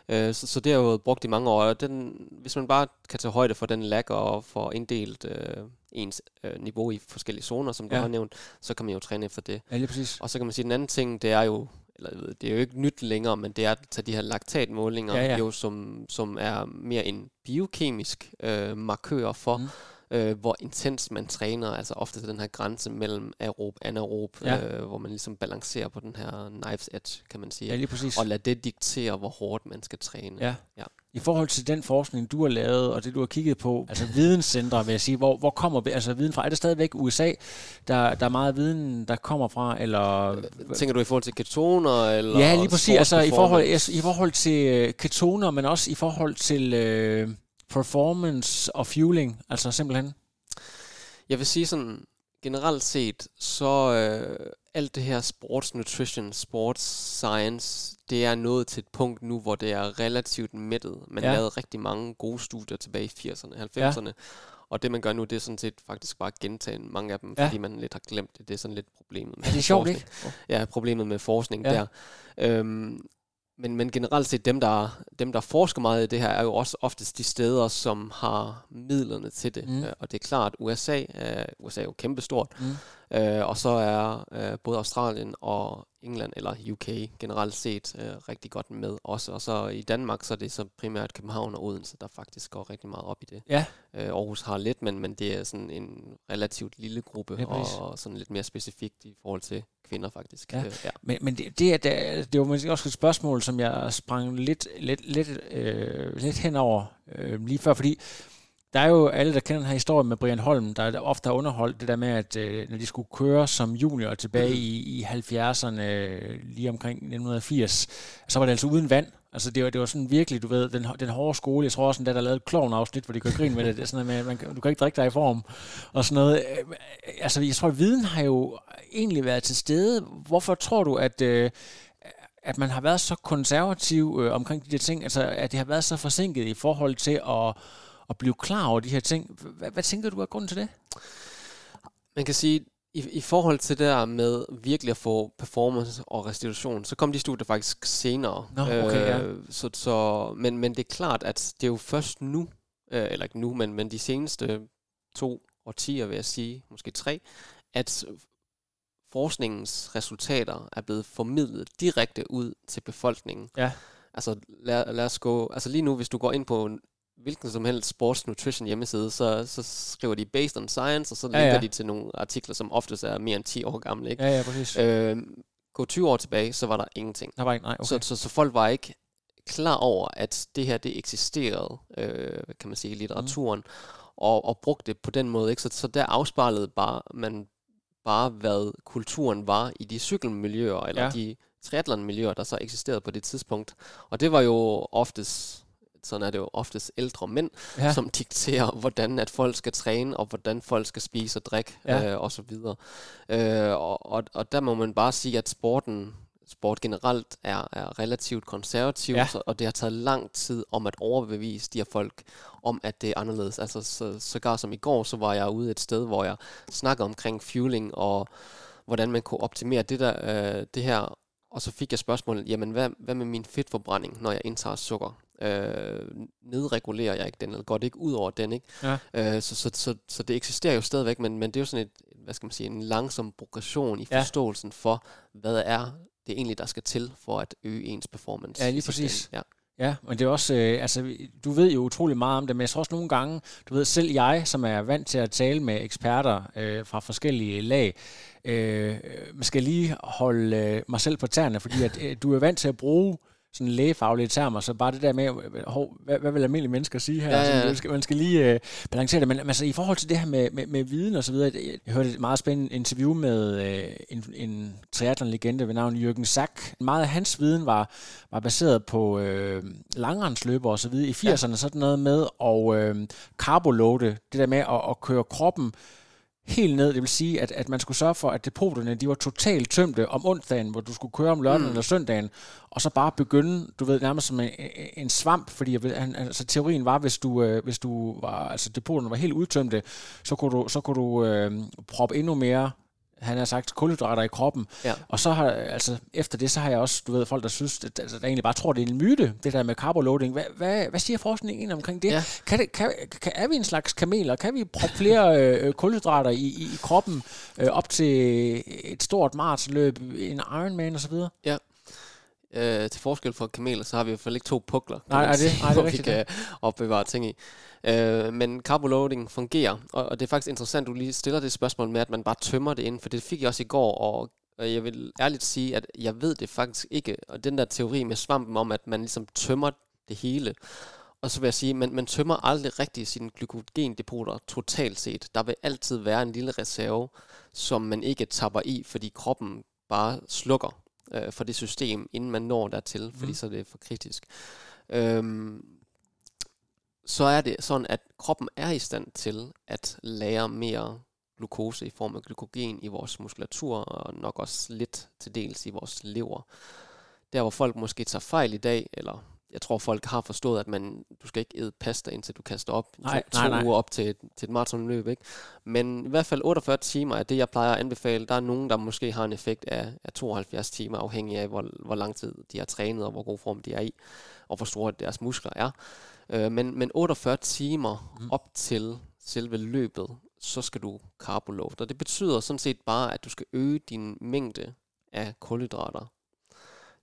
Mm. Øh, så, så det har jo brugt i mange år. Og den, hvis man bare kan tage højde for den lag og få inddelt øh, ens øh, niveau i forskellige zoner, som du ja. har nævnt, så kan man jo træne efter det. Ja, lige præcis. Og så kan man sige, at den anden ting, det er jo eller det er jo ikke nyt længere, men det er at tage de her laktatmålinger, ja, ja. Jo, som, som er mere en biokemisk øh, markør for, mm øh, hvor intens man træner, altså ofte den her grænse mellem aerob og anaerob, ja. øh, hvor man ligesom balancerer på den her knife's edge, kan man sige. Ja, lige præcis. Og lad det diktere, hvor hårdt man skal træne. Ja. ja. I forhold til den forskning, du har lavet, og det du har kigget på, altså videnscentre, vil jeg sige, hvor, hvor kommer altså viden fra? Er det stadigvæk USA, der, der er meget viden, der kommer fra? Eller øh, Tænker du i forhold til ketoner? Eller ja, lige præcis. Altså i forhold, i forhold til øh, ketoner, men også i forhold til... Øh, performance og fueling, altså simpelthen? Jeg vil sige sådan, generelt set, så øh, alt det her sports nutrition, sports science, det er nået til et punkt nu, hvor det er relativt mættet. Man ja. lavede rigtig mange gode studier tilbage i 80'erne, 90'erne, ja. og det man gør nu, det er sådan set faktisk bare at gentage mange af dem, ja. fordi man lidt har glemt det. Det er sådan lidt problemet med er det sjovt, ikke? Ja, problemet med forskning ja. der. Øhm, men, men generelt set, dem der, dem der forsker meget i det her, er jo også oftest de steder, som har midlerne til det. Mm. Og det er klart, USA, er, USA er jo kæmpestort, mm. Øh, og så er øh, både Australien og England, eller UK generelt set, øh, rigtig godt med også. Og så i Danmark, så er det så primært København og Odense, der faktisk går rigtig meget op i det. Ja. Øh, Aarhus har lidt, men, men det er sådan en relativt lille gruppe, ja, og, og sådan lidt mere specifikt i forhold til kvinder faktisk. Ja. Øh, ja. Men, men det, det, er, det, det var måske også et spørgsmål, som jeg sprang lidt, lidt, lidt, øh, lidt henover øh, lige før, fordi der er jo alle, der kender den her historie med Brian Holm, der ofte har underholdt det der med, at øh, når de skulle køre som junior tilbage i, i 70'erne, øh, lige omkring 1980, så var det altså uden vand. Altså det var, det var sådan virkelig, du ved, den, den hårde skole. Jeg tror også, at der lavede et klovn-afsnit, hvor de kunne grine med det. det sådan noget med, man, du kan ikke drikke dig i form. Og sådan noget. Øh, altså jeg tror, at viden har jo egentlig været til stede. Hvorfor tror du, at... Øh, at man har været så konservativ øh, omkring de der ting, altså at det har været så forsinket i forhold til at, at blive klar over de her ting. Hvad, hvad tænker du er grunden til det? Man kan sige, i, i forhold til det der med virkelig at få performance og restitution, så kom de studier faktisk senere. Nå, okay, øh, ja. så, så, men, men det er klart, at det er jo først nu, øh, eller ikke nu, men, men de seneste to årtier, vil jeg sige, måske tre, at forskningens resultater er blevet formidlet direkte ud til befolkningen. Ja. Altså lad, lad os gå, altså lige nu, hvis du går ind på hvilken som helst sports nutrition hjemmeside, så, så skriver de based on science, og så Ja, linker ja. de til nogle artikler, som oftest er mere end 10 år gamle. Ikke? Ja, ja, præcis. Øh, gå 20 år tilbage, så var der ingenting. Der var ikke, nej, okay. Så, så, så folk var ikke klar over, at det her det eksisterede, øh, kan man sige, i litteraturen, mm. og, og brugte det på den måde. Ikke? Så, så der afspejlede bare, man bare, hvad kulturen var i de cykelmiljøer, eller Ja. ja. de triathlonmiljøer, der så eksisterede på det tidspunkt. Og det var jo oftest, sådan er det jo oftest ældre mænd, Ja. som dikterer, hvordan at folk skal træne, og hvordan folk skal spise og drikke, Ja. øh, og så videre. Øh, og, og, og der må man bare sige, at sporten, sport generelt er, er relativt konservativ, Ja. ja. så, og det har taget lang tid om at overbevise de her folk om, at det er anderledes. Altså så, sågar som i går, så var jeg ude et sted, hvor jeg snakkede omkring fueling, og hvordan man kunne optimere det, der, øh, det her. Og så fik jeg spørgsmålet, jamen hvad, hvad med min fedtforbrænding, når jeg indtager sukker? Øh, nedregulerer jeg ikke den, eller går det ikke ud over den? Ikke? Ja. Øh, så, så, så, så det eksisterer jo stadigvæk, men, men det er jo sådan et, hvad skal man sige, en langsom progression i Ja. forståelsen for, hvad er det egentlig, der skal til for at øge ens performance. Ja, lige præcis. Ja. Ja, men det er også, øh, altså, du ved jo utrolig meget om det, men jeg tror også nogle gange, du ved, selv jeg, som er vant til at tale med eksperter øh, fra forskellige lag, øh, man skal lige holde øh, mig selv på tæerne, fordi at, øh, du er vant til at bruge sådan lægefaglige termer, så bare det der med, øh, hov, hvad, hvad vil almindelige mennesker sige her? Ja, ja, ja. man, skal, man skal lige øh, balancere det, men altså, i forhold til det her med, med, med viden og så videre, jeg, jeg hørte et meget spændende interview med øh, en, en triathlon-legende ved navn Jürgen Sack. Meget af hans viden var, var baseret på øh, langrendsløber og så videre i 80'erne, sådan noget med at øh, carboloade, det der med at, at køre kroppen helt ned. Det vil sige, at, at man skulle sørge for, at depoterne de var totalt tømte om onsdagen, hvor du skulle køre om lørdagen mm. eller søndagen, og så bare begynde, du ved, nærmest som en, en svamp, fordi han, altså, teorien var, hvis du, øh, hvis du var, altså depoterne var helt udtømte, så kunne du, så kunne du øh, proppe endnu mere han har sagt kulhydrater i kroppen. Ja. Og så har altså efter det så har jeg også du ved folk der synes at, altså, der egentlig bare tror det er en myte det der med carboloading. Hvad, hvad, hvad siger forskningen omkring det? Ja. Kan, det kan, kan er vi en slags kameler? Kan vi proppe flere øh, kulhydrater i, i, i kroppen øh, op til et stort maratonløb, en Ironman og så videre? Ja. Øh, til forskel fra kameler, så har vi i hvert fald ikke to pukler, Nej, er det- sige, nej, det er hvor vi rigtigt, kan opbevare ting i. Øh, men carboloading fungerer, og, og det er faktisk interessant, du lige stiller det spørgsmål med, at man bare tømmer det ind, for det fik jeg også i går, og og jeg vil ærligt sige, at jeg ved det faktisk ikke, og den der teori med svampen om, at man ligesom tømmer det hele, og så vil jeg sige, at man, man tømmer aldrig rigtig sine glykogendepoter totalt set. Der vil altid være en lille reserve, som man ikke tapper i, fordi kroppen bare slukker øh, for det system, inden man når dertil, fordi Mhm. så er det for kritisk. Øhm, så er det sådan, at kroppen er i stand til at lære mere glukose i form af glykogen i vores muskulatur, og nok også lidt til dels i vores lever. Der hvor folk måske tager fejl i dag, eller jeg tror folk har forstået, at man, du skal ikke æde pasta, indtil du kaster op Nej, to, to nej, nej. uger op til, et- til et maratonløb. Ikke? Men i hvert fald 48 timer er det, jeg plejer at anbefale. Der er nogen, der måske har en effekt af, af 72 timer, afhængig af, hvor, hvor lang tid de har trænet, og hvor god form de er i, og hvor store deres muskler er. Øh, men, men 48 timer mm. op til selve løbet, så skal du carboload. Og det betyder sådan set bare, at du skal øge din mængde af kulhydrater.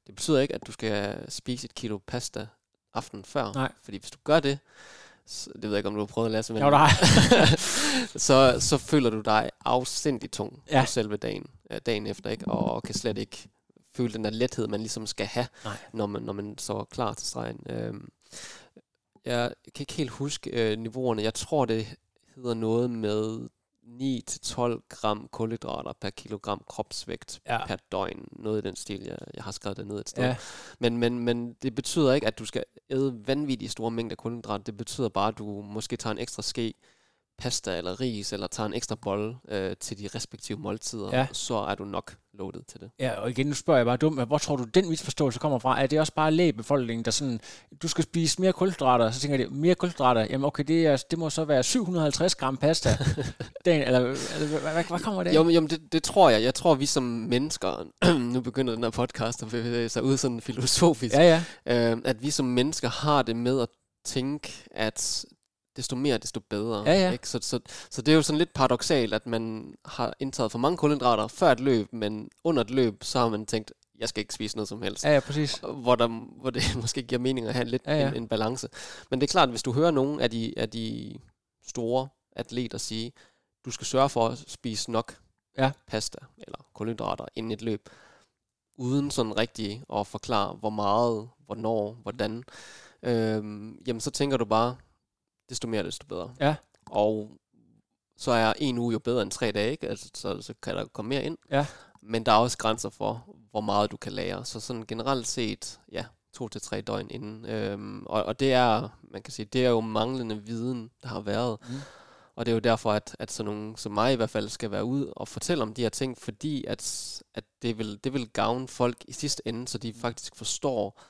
Det betyder ikke, at du skal spise et kilo pasta aften før. Nej. Fordi hvis du gør det, så, det ved jeg ikke, om du har prøvet at lade sig Jo, der har så, så føler du dig afsindig tung Ja. på selve dagen, øh, dagen efter, ikke? Og, og kan slet ikke føle den der lethed, man ligesom skal have, Nej. når man, når man så er klar til stregen. Øhm, jeg kan ikke helt huske øh, niveauerne. Jeg tror, det hedder noget med 9-12 gram kulhydrater per kilogram kropsvægt Ja. per døgn. Noget i den stil, jeg, jeg har skrevet det ned et sted. Ja. Men, men, men det betyder ikke, at du skal æde vanvittigt store mængder kulhydrat. Det betyder bare, at du måske tager en ekstra ske pasta eller ris, eller tager en ekstra bolle øh, til de respektive måltider, Ja. så er du nok loaded til det. Ja, og igen, nu spørger jeg bare dumt, men hvor tror du, den misforståelse kommer fra? Er det også bare lægebefolkningen, der sådan, du skal spise mere kulhydrater, så tænker jeg, mere kulhydrater, jamen okay, det, er, det må så være 750 gram pasta dagen, eller, eller hvad, hvad, hvad kommer det af? Jo, jo, det, det tror jeg. Jeg tror, vi som mennesker, nu begynder den her podcast at bevæge sig ud sådan filosofisk, Ja, ja. øh, at vi som mennesker har det med at tænke, at desto mere, desto bedre. Ja, ja. Ikke? Så, så, så det er jo sådan lidt paradoxalt, at man har indtaget for mange kulhydrater før et løb, men under et løb, så har man tænkt, jeg skal ikke spise noget som helst. Ja, ja, præcis. Hvor, der, hvor det måske giver mening at have lidt Ja, ja. En, en balance. Men det er klart, at hvis du hører nogen af de, af de store atleter sige, du skal sørge for at spise nok Ja. pasta eller kulhydrater inden et løb, uden sådan rigtig at forklare, hvor meget, hvornår, hvordan, øhm, jamen så tænker du bare, desto mere, desto bedre. Ja. Og så er en uge jo bedre end tre dage, ikke? Altså, så, så kan der komme mere ind. Ja. Men der er også grænser for, hvor meget du kan lære. Så sådan generelt set, ja, to til tre døgn inden. Øhm, og, og det er, man kan sige, det er jo manglende viden, der har været. Mm. Og det er jo derfor, at, at sådan nogen som mig i hvert fald skal være ud og fortælle om de her ting, fordi at, at det, vil, det vil gavne folk i sidste ende, så de faktisk forstår,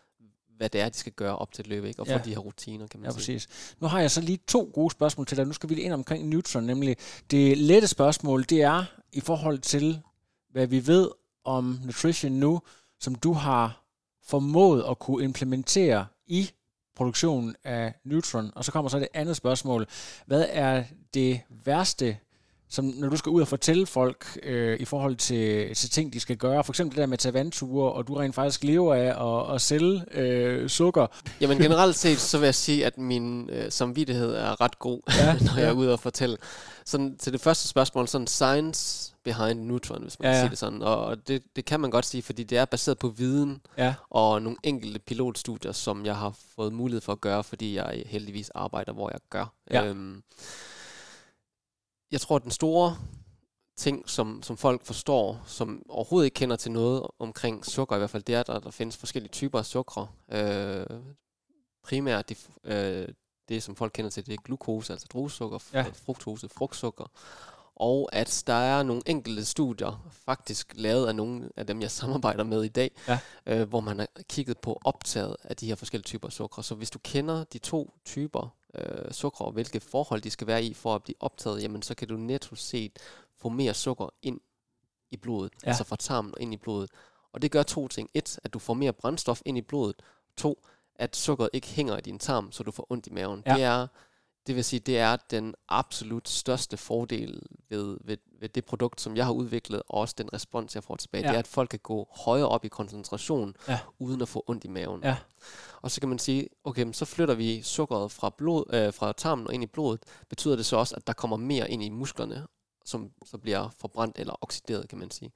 hvad det er, de skal gøre op til et løb, ikke? og få Ja. de her rutiner, kan man Ja, sige. præcis. Nu har jeg så lige to gode spørgsmål til dig. Nu skal vi lige ind omkring Neutron, nemlig det lette spørgsmål, det er i forhold til, hvad vi ved om nutrition nu, som du har formået at kunne implementere i produktionen af Neutron. Og så kommer så det andet spørgsmål. Hvad er det værste, som når du skal ud og fortælle folk øh, i forhold til, til ting, de skal gøre, for eksempel det der med at tage vandture, og du rent faktisk lever af at, at sælge øh, sukker. Jamen generelt set, så vil jeg sige, at min øh, samvittighed er ret god, Ja, når jeg ja. er ude og fortælle. Sådan, til det første spørgsmål, sådan science behind neutron, hvis man ja, ja. kan sige det sådan. Og og det, det kan man godt sige, fordi det er baseret på viden Ja. og nogle enkelte pilotstudier, som jeg har fået mulighed for at gøre, fordi jeg heldigvis arbejder, hvor jeg gør. Ja. Øhm, jeg tror, at den store ting, som, som folk forstår, som overhovedet ikke kender til noget omkring sukker i hvert fald, det er, at der, der findes forskellige typer af sukker. Øh, primært de, øh, det, som folk kender til, det er glukose, altså druesukker, ja. fruktose, frugtsukker. Og at der er nogle enkelte studier, faktisk lavet af nogle af dem, jeg samarbejder med i dag, Ja. øh, hvor man har kigget på optaget af de her forskellige typer af sukker. Så hvis du kender de to typer øh, sukker, og hvilke forhold de skal være i for at blive optaget, jamen så kan du netto set få mere sukker ind i blodet, Ja. altså fra tarmen og ind i blodet. Og det gør to ting. Et, at du får mere brændstof ind i blodet. To, at sukkeret ikke hænger i din tarm, så du får ondt i maven. Ja. Det er det vil sige, det er den absolut største fordel ved, ved, ved det produkt, som jeg har udviklet, og også den respons, jeg får tilbage. Ja. Det er, at folk kan gå højere op i koncentration, Ja. uden at få ondt i maven. Ja. Og så kan man sige, okay, så flytter vi sukkeret fra, blod, øh, fra tarmen og ind i blodet. Betyder det så også, at der kommer mere ind i musklerne, som så bliver forbrændt eller oxideret, kan man sige.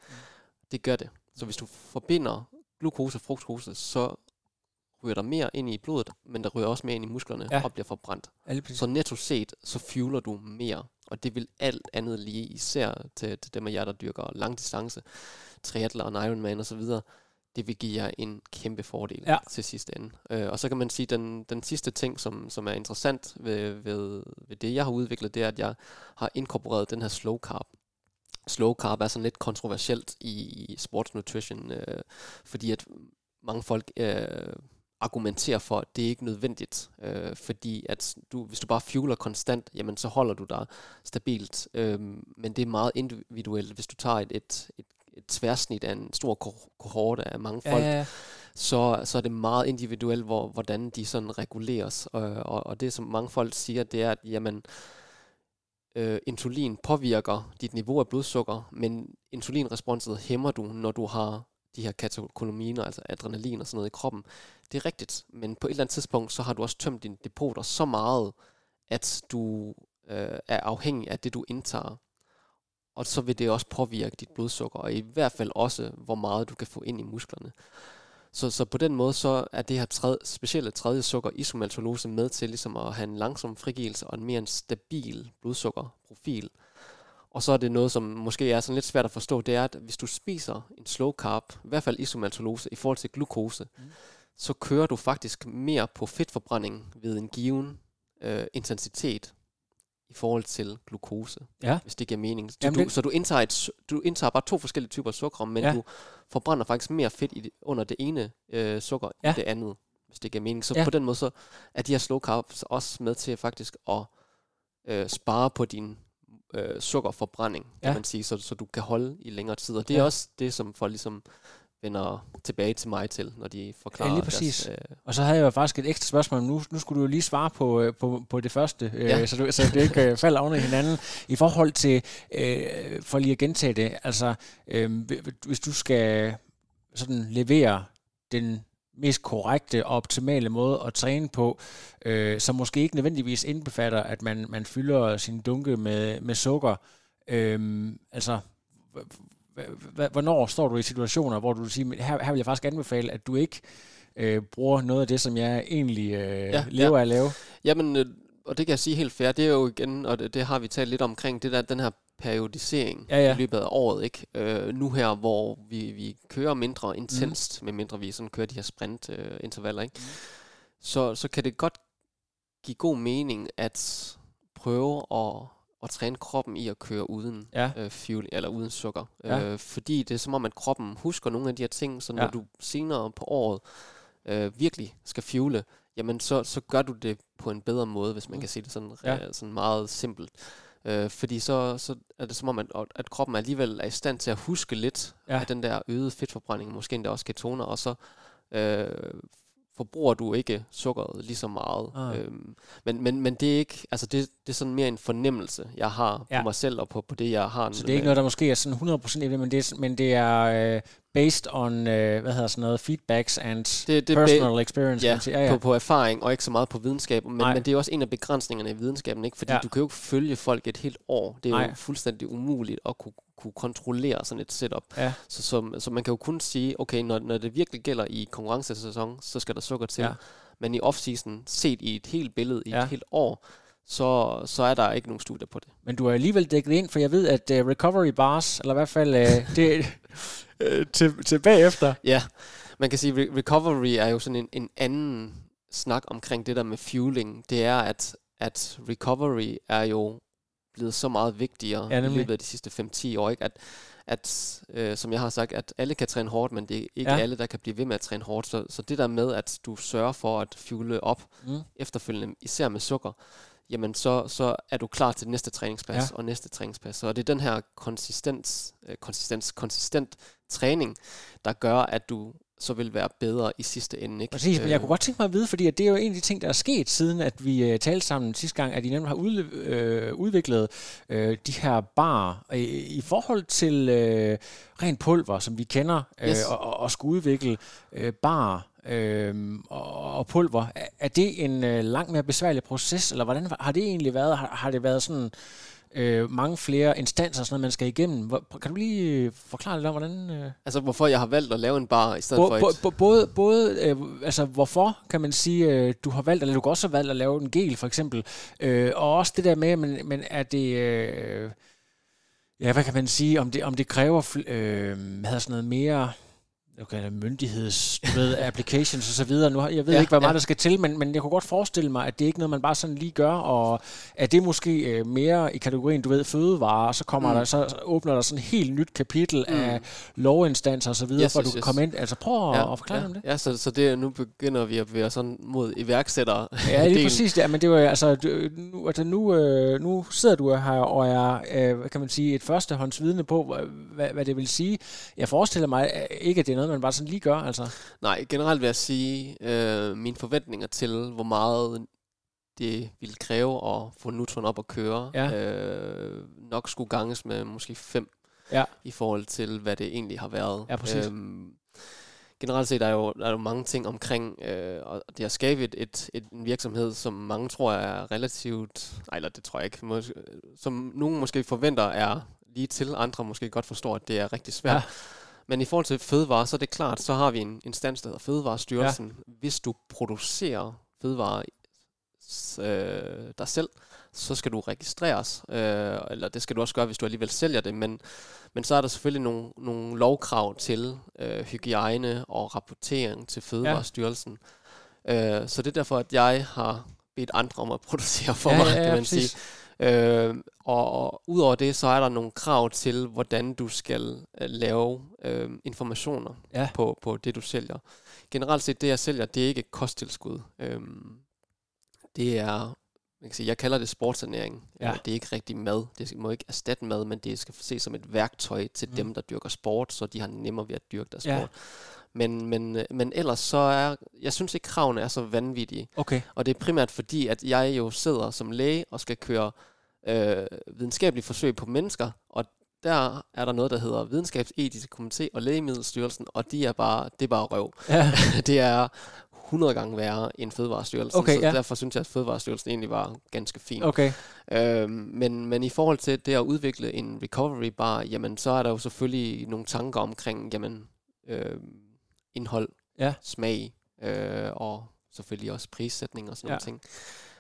Det gør det. Så hvis du forbinder glukose og fruktose, så ryger der mere ind i blodet, men der ryger også mere ind i musklerne Ja. og bliver forbrændt. Så netto set, så fueler du mere. Og det vil alt andet lige, især til, til dem af jer, der dyrker langdistance, triathlon, Ironman osv., det vil give jer en kæmpe fordel Ja. til sidste ende. Øh, og så kan man sige, den, den sidste ting, som, som er interessant ved, ved, ved det, jeg har udviklet, det er, at jeg har inkorporeret den her slow carb. Slow carb er sådan lidt kontroversielt i, i sports nutrition, øh, fordi at mange folk øh, argumenterer for, at det er ikke nødvendigt, øh, fordi at du, hvis du bare fueler konstant, jamen så holder du dig stabilt, øh, men det er meget individuelt. Hvis du tager et, et, et, et tværsnit af en stor ko- kohorte af mange folk, Ja, ja, ja. så, så er det meget individuelt, hvor, hvordan de sådan reguleres. Og, og, og det, som mange folk siger, det er, at jamen, øh, insulin påvirker dit niveau af blodsukker, men insulinresponset hæmmer du, når du har de her katekolaminer, altså adrenalin og sådan noget i kroppen. Det er rigtigt, men på et eller andet tidspunkt, så har du også tømt dine depoter så meget, at du øh, er afhængig af det, du indtager. Og så vil det også påvirke dit blodsukker, og i hvert fald også, hvor meget du kan få ind i musklerne. Så, så på den måde, så er det her tredje, specielle tredje sukker, isomaltolose, med til ligesom at have en langsom frigivelse og en mere en stabil blodsukkerprofil. Og så er det noget, som måske er sådan lidt svært at forstå, det er, at hvis du spiser en slow carb, i hvert fald isomaltolose, i forhold til glukose, mm. så kører du faktisk mere på fedtforbrænding ved en given øh, intensitet i forhold til glukose, Ja. hvis det giver mening. Så, Jamen, du, så du, indtager et, du indtager bare to forskellige typer sukker, men Ja. du forbrænder faktisk mere fedt i det, under det ene øh, sukker Ja. i det andet, hvis det giver mening. Så ja. på den måde så er de her slow carbs også med til faktisk at øh, spare på din øh, sukkerforbrænding, kan Ja. man sige, så, så du kan holde i længere tid. Og det er Ja. også det, som folk ligesom vender tilbage til mig til, når de forklarer Ja, lige præcis. deres... Øh, Og så havde jeg jo faktisk et ekstra spørgsmål. Nu, nu skulle du jo lige svare på, øh, på, på det første, øh, Ja. så, du, så det ikke øh, falder oven i hinanden. I forhold til, øh, for lige at gentage det, altså øh, hvis du skal sådan leverer den mest korrekte og optimale måde at træne på, øh, som måske ikke nødvendigvis indbefatter, at man, man fylder sin dunke med, med sukker. Øh, altså, hvornår står du i situationer, hvor du siger, her, her vil jeg faktisk anbefale, at du ikke øh, bruger noget af det, som jeg egentlig øh, ja, lever ja. af at lave? Jamen, øh, og det kan jeg sige helt fair, det er jo igen, og det, det har vi talt lidt omkring, det der, den her periodisering ja, ja. i løbet af året. Ikke? Øh, nu her, hvor vi, vi kører mindre intenst, mm. med mindre vi sådan kører de her sprintintervaller, øh, ikke? Mm. Så, så kan det godt give god mening at prøve at, at træne kroppen i at køre uden ja. øh, fuel, eller uden sukker. Ja. Øh, fordi det er som om, at kroppen husker nogle af de her ting, så når ja. du senere på året øh, virkelig skal fuele, jamen så, så gør du det på en bedre måde, hvis man mm. kan sige det sådan, ja. sådan meget simpelt. Øh, fordi så, så er det som om, at, at kroppen alligevel er i stand til at huske lidt ja. af den der øgede fedtforbrænding, måske endda også ketoner, og så øh, forbruger du ikke sukkeret lige så meget. Ah. Øhm, men, men, men det er ikke, altså det, det er sådan mere en fornemmelse, jeg har ja. på mig selv og på, på det, jeg har. Så det er ikke noget, der måske er sådan 100% i det, men det er, men det er øh, based on, uh, hvad hedder sådan noget, feedbacks and det, det personal experience. Ja, ja, ja. På, på erfaring, og ikke så meget på videnskab. Men, men det er også en af begrænsningerne i videnskaben, ikke? fordi ja. du kan jo ikke følge folk et helt år. Det er Nej. jo fuldstændig umuligt at kunne, kunne kontrollere sådan et setup. Ja. Så, så, så man kan jo kun sige, okay, når, når det virkelig gælder i konkurrencesæson, så skal der sukker til. Ja. Men i off-season, set i et helt billede, i ja. et helt år, så, så er der ikke nogen studier på det. Men du er alligevel dækket ind, for jeg ved, at uh, recovery bars, eller i hvert fald uh, det, uh, til, til bagefter. Ja, man kan sige, at recovery er jo sådan en, en anden snak omkring det der med fueling. Det er, at, at recovery er jo blevet så meget vigtigere ja, i løbet af de sidste 5-10 år, ikke? At, at øh, som jeg har sagt, at alle kan træne hårdt, men det er ikke ja. alle, der kan blive ved med at træne hårdt. Så, så det der med, at du sørger for at fuele op mm. efterfølgende, især med sukker, jamen så, så er du klar til næste træningspas ja. og næste træningspas. Så det er den her konsistens, øh, konsistens, konsistent træning, der gør, at du så vil være bedre i sidste ende. Ikke? Præcis, men jeg kunne godt tænke mig at vide, fordi det er jo en af de ting, der er sket siden, at vi uh, talte sammen sidste gang, at I nemlig har ud, øh, udviklet øh, de her bar i, i forhold til øh, ren pulver, som vi kender, øh, yes. og, og, og skulle udvikle øh, bar øh, og, og pulver. Er, er det en øh, langt mere besværlig proces, eller hvordan har det egentlig været? Har, har det været sådan øh, mange flere instanser, sådan noget, man skal igennem. Hvor, kan du lige øh, forklare lidt om, hvordan... Øh... Altså, hvorfor jeg har valgt at lave en bar i stedet bo, for et... Bo, både, både øh, altså, hvorfor kan man sige, øh, du har valgt, eller du kan også valgt at lave en gel, for eksempel. Øh, og også det der med, men, men er det... Øh, ja, hvad kan man sige, om det, om det kræver øh, hvad sådan noget mere okay, myndigheds, ved, applications og så videre. Nu, jeg ved ja, ikke, hvad meget ja. der skal til, men, men jeg kunne godt forestille mig, at det er ikke noget, man bare sådan lige gør, og at det måske øh, mere i kategorien, du ved, fødevarer, og så kommer mm. der, så åbner der sådan et helt nyt kapitel mm. af lovinstanser og så videre, yes, for yes, du kan yes. komme ind. Altså prøv ja, at, forklare ja, om det. Ja, så, så det, nu begynder vi at bevæge sådan mod iværksættere. Ja, det er præcis det. Men det var altså, nu, altså nu, øh, nu sidder du her og er, øh, kan man sige, et førstehåndsvidne på, hvad, hvad det vil sige. Jeg forestiller mig ikke, at det er noget, man bare sådan lige gør, altså? Nej, generelt vil jeg sige, øh, mine forventninger til, hvor meget det ville kræve at få Neutron op at køre, ja. øh, nok skulle ganges med måske fem, ja. i forhold til, hvad det egentlig har været. Ja, præcis. Øhm, generelt set er der jo, der er jo mange ting omkring øh, og det at skabe et, et, et, en virksomhed, som mange tror er relativt, nej, eller det tror jeg ikke, mås- som nogen måske forventer er lige til, andre måske godt forstår, at det er rigtig svært. Ja. Men i forhold til fødevare, så er det klart, så har vi en instans, der hedder Fødevarestyrelsen. Ja. Hvis du producerer fødevare øh, dig selv, så skal du registreres, øh, eller det skal du også gøre, hvis du alligevel sælger det, men, men så er der selvfølgelig nogle, nogle lovkrav til øh, hygiejne og rapportering til Fødevarestyrelsen. Ja. Øh, så det er derfor, at jeg har bedt andre om at producere for ja, mig, ja, ja, kan man sige. Øh, og, og udover det, så er der nogle krav til, hvordan du skal uh, lave uh, informationer ja. på, på det, du sælger. Generelt set, det jeg sælger, det er ikke kosttilskud. Uh, det er, man kan sige, jeg kalder det sportsernæring. Ja. Uh, det er ikke rigtig mad. Det må ikke erstatte mad, men det skal ses som et værktøj til mm. dem, der dyrker sport, så de har nemmere ved at dyrke deres ja. sport. Men, men, men ellers så er, jeg synes ikke, kravene er så vanvittige. Okay. Og det er primært fordi, at jeg jo sidder som læge og skal køre øh, videnskabelige forsøg på mennesker, og der er der noget, der hedder Videnskabsetisk Komité og Lægemiddelstyrelsen, og de er bare, det er bare røv. Ja. det er 100 gange værre end Fødevarestyrelsen, Okay, så ja. derfor synes jeg, at Fødevarestyrelsen egentlig var ganske fin. Okay. Øhm, men, men i forhold til det at udvikle en recovery bar, jamen så er der jo selvfølgelig nogle tanker omkring jamen, øh, indhold, Ja. smag øh, og selvfølgelig også prissætning og sådan Ja. nogle ting.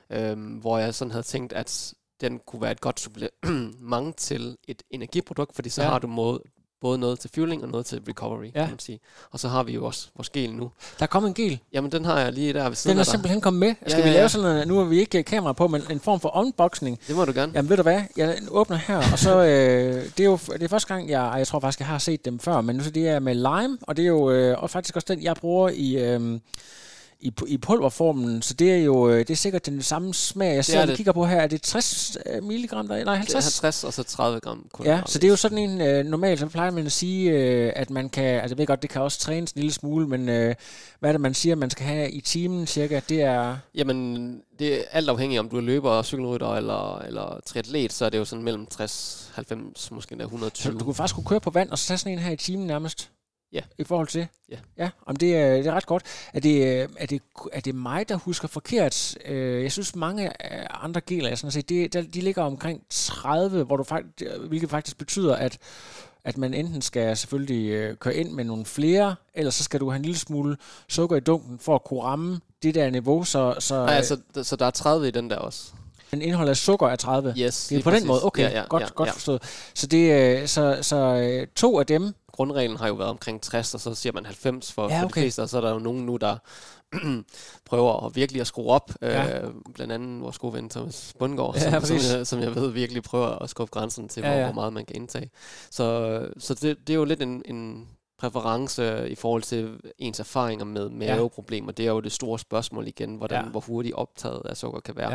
Øhm, hvor jeg sådan havde tænkt, at den kunne være et godt supplement til et energiprodukt, fordi så Ja. ja. har du måde, både noget til fueling og noget til recovery, Ja. kan man sige. Og så har vi jo også vores gel nu. Der er kommet en gel. Jamen den har jeg lige der ved siden Den er simpelthen kommet med. Skal Ja, vi ja, lave ja. sådan noget, nu har vi ikke kamera på, men en form for unboxing? Det må du gerne. Jamen ved du hvad, jeg åbner her, og så, øh, det er jo det er første gang, jeg, jeg tror faktisk, jeg har set dem før, men nu så det er med lime, og det er jo øh, og faktisk også den, jeg bruger i, øh, i, i pulverformen, så det er jo øh, det er sikkert den samme smag. Jeg ser, er det. kigger på her, er det 60 øh, milligram, der, nej Det er 50? 50 og så 30 gram Ja, kulhydrater. så det er jo sådan en, øh, normalt så plejer man at sige, øh, at man kan, altså jeg ved godt, det kan også trænes en lille smule, men øh, hvad er det, man siger, man skal have i timen cirka, det er, Jamen, det er alt afhængigt, om du er løber, cykelrytter eller, eller triatlet, så er det jo sådan mellem 60, 90, måske endda så 120. du kunne faktisk kunne køre på vand, og så tage sådan en her i timen nærmest? Ja. I forhold til? Ja. Ja, om det, er, det er ret godt. Er det, er, det, er det mig, der husker forkert? Øh, Jeg synes, mange andre geler, jeg sådan set, de, de ligger omkring 30, hvor du faktisk, hvilket faktisk betyder, at at man enten skal selvfølgelig øh, køre ind med nogle flere, eller så skal du have en lille smule sukker i dunken for at kunne ramme det der niveau, så, så Nej, altså, så der er 30 i den der også. en indhold af sukker er 30. Yes, Det er på den præcis. måde, okay, Ja, ja, godt, ja, godt ja. forstået. Så, det, øh, så, så to af dem, Grundreglen har jo været omkring 60, og så siger man 90 for, Ja, for okay. de fleste, og så er der jo nogen nu, der prøver at virkelig at skrue op. Ja. Øh, blandt andet vores gode ven Thomas Bundgaard, Ja, som, som, jeg, som jeg ved virkelig prøver at skubbe grænsen til, Ja, hvor, ja. hvor meget man kan indtage. Så, så det, det er jo lidt en, en præference i forhold til ens erfaringer med maveproblemer. Det er jo det store spørgsmål igen, hvordan, Ja. hvor hurtigt optaget af sukker kan være.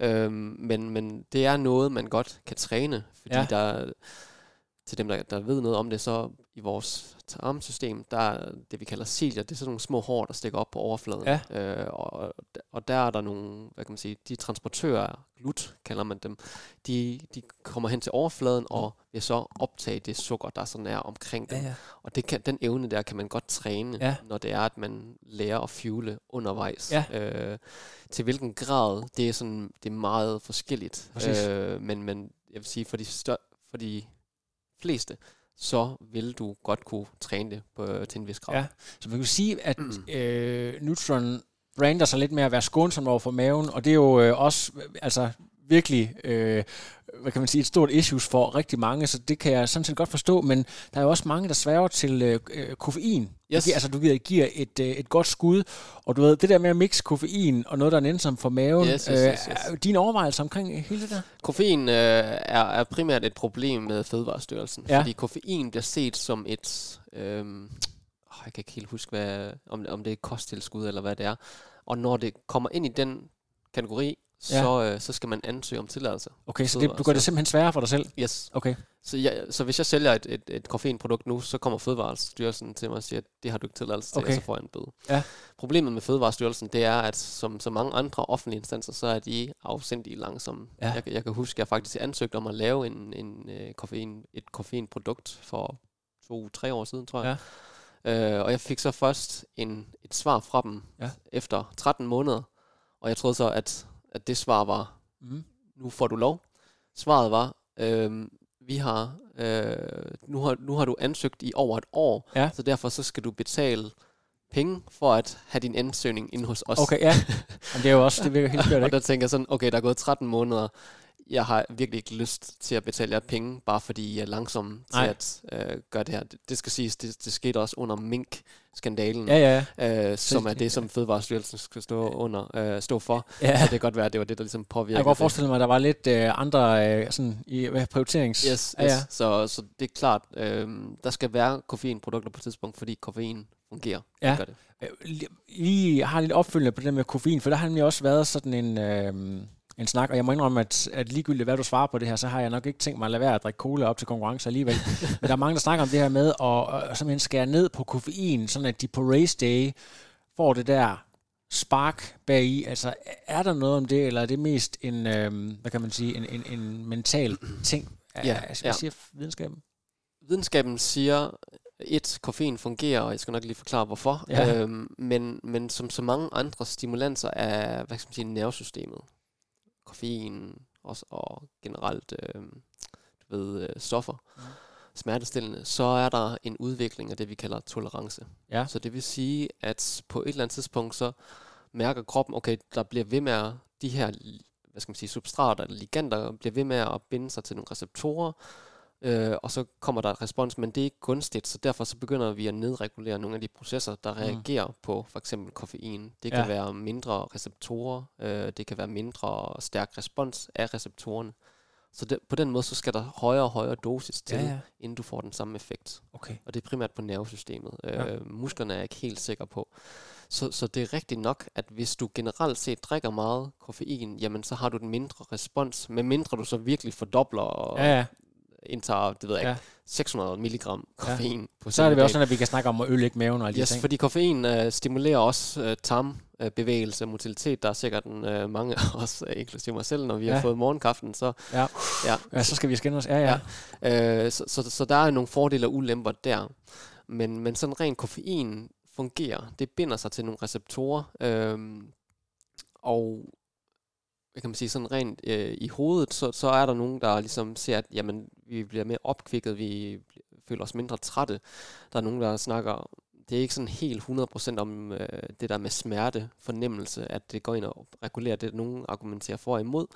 Ja. Øhm, men, men det er noget, man godt kan træne, fordi Ja. ja. der til dem, der, der ved noget om det, så i vores tarmsystem, der er det, vi kalder cilier, det er sådan nogle små hår, der stikker op på overfladen. Ja. Øh, og, og der er der nogle, hvad kan man sige, de transportører, glut kalder man dem, de, de kommer hen til overfladen og vil så optage det sukker, der sådan er omkring dem. ja. Og det kan, den evne der kan man godt træne, Ja. når det er, at man lærer at fuele undervejs. Ja. Øh, til hvilken grad, det er, sådan, det er meget forskelligt. Præcis. Øh, men, men jeg vil sige, for de, stør, for de fleste, så vil du godt kunne træne det på, til en vis grad. Ja. Så man kan sige, at øh, Neutron brander sig lidt med at være skånsom over for maven, og det er jo øh, også altså virkelig, øh, hvad kan man sige, et stort issues for rigtig mange, så det kan jeg sådan set godt forstå, men der er jo også mange, der sværger til øh, øh, koffein. Yes. Altså du giver, giver et, øh, et godt skud, og du ved, det der med at mixe koffein og noget, der er nænsomt for maven, Yes, yes, yes, yes. Øh, dine overvejelser omkring hele det der? Koffein øh, er, er primært et problem med Fødevarestyrelsen, Ja. fordi koffein bliver set som et... Øh, jeg kan ikke helt huske, hvad, om, om det er kosttilskud eller hvad det er. Og når det kommer ind i den kategori, Ja. så, øh, så skal man ansøge om tilladelse. Okay, så det, du gør det simpelthen sværere for dig selv? Yes. Okay. Så, jeg, så hvis jeg sælger et, et, et koffeinprodukt nu, så kommer Fødevarestyrelsen til mig og siger, at det har du ikke tilladelse til, Okay. og så får jeg en bøde. Ja. Problemet med Fødevarestyrelsen, det er, at som så mange andre offentlige instanser, så er de afsindige langsomme. Ja. Jeg, jeg kan huske, at jeg faktisk ansøgte om at lave en, en, øh, koffein, et koffeinprodukt for to-tre år siden, tror jeg. Ja. Øh, og jeg fik så først en, et svar fra dem Ja. efter 13 måneder, og jeg troede så, at, at det svar var, Mm. nu får du lov. Svaret var, øh, vi har, øh, nu har, nu har du ansøgt i over et år, Ja. så derfor så skal du betale penge for at have din ansøgning inde hos os. Okay, ja. Men det er jo også, det virker helt skørt, Og ikke? der tænker jeg sådan, okay, der er gået 13 måneder, jeg har virkelig ikke lyst til at betale jer penge, bare fordi I er langsomme til Nej. at øh, gøre det her. Det, det skal siges, det, det skete også under mink-skandalen, Ja, ja. øh, som er det, som Fødevarestyrelsen skal stå, under, øh, stå for. Ja. Så det kan godt være, at det var det, der ligesom påvirkede Jeg kan godt forestille mig, at der var lidt øh, andre øh, sådan, i, hvad, prioriterings... Yes, yes. Ja, ja. Så, så det er klart, øh, der skal være koffeinprodukter på et tidspunkt, fordi koffein fungerer. Ja. Det gør det. Øh, li- Lige jeg har lidt opfølgende på det med koffein, for der har nemlig også været sådan en, øh, en snak, og jeg må indrømme, at, at ligegyldigt hvad du svarer på det her, så har jeg nok ikke tænkt mig at lade være at drikke cola op til konkurrence alligevel. Men der er mange, der snakker om det her med at, at simpelthen skære ned på koffein, sådan at de på race day får det der spark bagi. Altså, er der noget om det, eller er det mest en, øh, hvad kan man sige, en, en, en mental ting? Ja, altså, hvad ja. siger videnskaben? Videnskaben siger, et, koffein fungerer, og jeg skal nok lige forklare hvorfor, ja. øhm, men, men som så mange andre stimulanser af hvad skal man sige, nervesystemet, koffein også, og generelt øhm, du ved, øh, stoffer, mm. smertestillende, så er der en udvikling af det, vi kalder tolerance. Ja. Så det vil sige, at på et eller andet tidspunkt, så mærker kroppen, okay, der bliver ved med at, de her hvad skal man sige, substrater eller liganter bliver ved med at binde sig til nogle receptorer, øh, og så kommer der et respons, men det er ikke gunstigt, så derfor så begynder vi at nedregulere nogle af de processer, der mm. reagerer mm. på for eksempel koffein. Det kan ja. være mindre receptorer, øh, det kan være mindre stærk respons af receptorerne. Så det, på den måde, så skal der højere og højere dosis til, ja, ja. inden du får den samme effekt. Okay. Og det er primært på nervesystemet. Ja. Øh, musklerne er jeg ikke helt sikker på. Så, så det er rigtigt nok, at hvis du generelt set drikker meget koffein, jamen så har du den mindre respons, med mindre du så virkelig fordobler ja, ja indtager, det ved jeg ja. ikke, 600 milligram koffein ja. på Så er det også sådan, at vi kan snakke om at ødelægge maven og alle yes, de ting. fordi koffein uh, stimulerer også uh, tarmbevægelse, motilitet. Der er sikkert en, uh, mange af os, uh, inklusive mig selv, når vi ja. har fået morgenkaffen. Så, ja. Ja. ja, så skal vi skænde os. Ja, ja. ja. Uh, så, så, så der er nogle fordele og ulemper der. Men, men sådan rent koffein fungerer. Det binder sig til nogle receptorer. Uh, og hvad kan man sige, sådan rent øh, i hovedet, så, så er der nogen, der ligesom ser, at jamen, vi bliver mere opkvikket, vi føler os mindre trætte. Der er nogen, der snakker, det er ikke sådan helt 100% om øh, det der med smerte, fornemmelse, at det går ind og regulerer det, nogen argumenterer for og imod.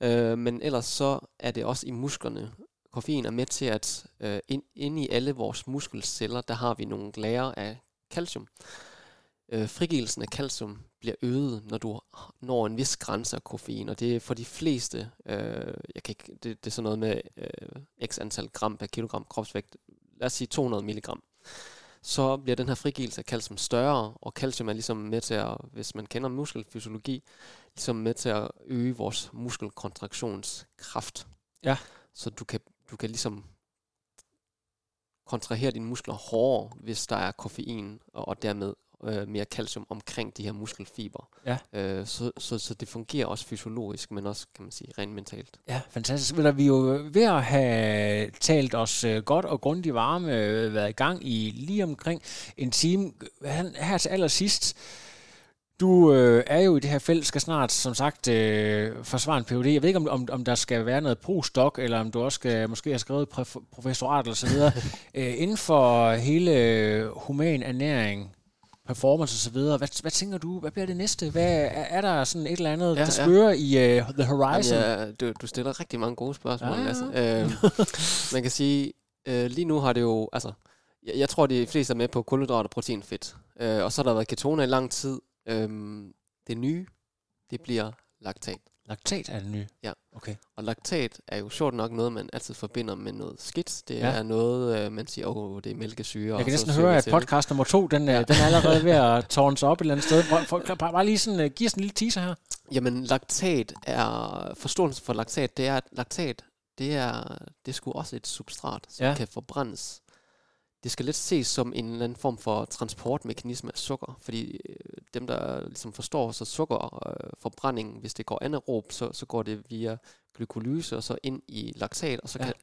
Øh, men ellers så er det også i musklerne. Koffein er med til, at øh, ind, inde i alle vores muskelceller, der har vi nogle lager af calcium øh, frigivelsen af calcium bliver øget, når du når en vis grænse af koffein, og det er for de fleste, øh, jeg kan ikke, det, det er sådan noget med øh, x antal gram per kilogram kropsvægt, lad os sige 200 milligram, så bliver den her frigivelse af calcium større, og calcium er ligesom med til at, hvis man kender muskelfysiologi, ligesom med til at øge vores muskelkontraktionskraft. Ja. Så du kan, du kan ligesom kontrahere dine muskler hårdere, hvis der er koffein, og, og dermed øh, mere calcium omkring de her muskelfiber. Ja. Øh, så, så, så det fungerer også fysiologisk, men også, kan man sige, rent mentalt. Ja, fantastisk. Vil vi jo ved at have talt os øh, godt og grundigt varme, øh, været i gang i lige omkring en time. Her til allersidst, du øh, er jo i det her felt, skal snart, som sagt, øh, forsvare en PhD. Jeg ved ikke, om, om, om der skal være noget postdoc, eller om du også skal måske have skrevet professorat eller så videre. øh, inden for hele human ernæring, performance osv. Hvad, hvad tænker du? Hvad bliver det næste? Hvad, er, er der sådan et eller andet, ja, der spørger ja. i uh, The Horizon? Jamen, ja, du, du stiller rigtig mange gode spørgsmål, ja. altså. øh, man kan sige, øh, lige nu har det jo, altså, jeg, jeg tror, de fleste er med på kulhydrat og proteinfedt. Øh, og så har der været ketoner i lang tid. Øh, det nye, det bliver laktat. Laktat er det nye? Ja. Okay. Og laktat er jo sjovt nok noget, man altid forbinder med noget skidt. Det ja. er noget, øh, man siger, åh, oh, det er mælkesyre. Jeg kan næsten høre, at podcast nummer to, den, ja. den er allerede ved at tårne sig op et eller andet sted. For, for, bare lige sådan, uh, giv os en lille teaser her. Jamen, laktat er, forståelsen for laktat, det er, at laktat, det er, det er sgu også et substrat, som ja. kan forbrændes det skal lidt ses som en eller anden form for transportmekanisme af sukker, fordi øh, dem, der ligesom forstår så sukkerforbrænding, øh, hvis det går anaerob, så, så går det via glykolyse og så ind i laktat, og så ja. kan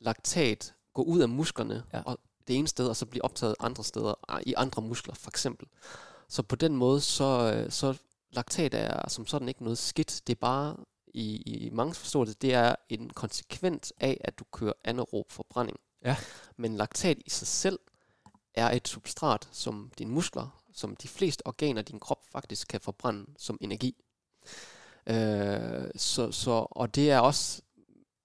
laktat gå ud af musklerne ja. og det ene sted, og så blive optaget andre steder, i andre muskler for eksempel. Så på den måde, så, øh, så laktat er som sådan ikke noget skidt, det er bare i, i mange forståelse, det er en konsekvens af, at du kører anaerob forbrænding. Ja. Men laktat i sig selv er et substrat, som dine muskler, som de fleste organer i din krop faktisk kan forbrænde som energi. Øh, så, så, og det er også,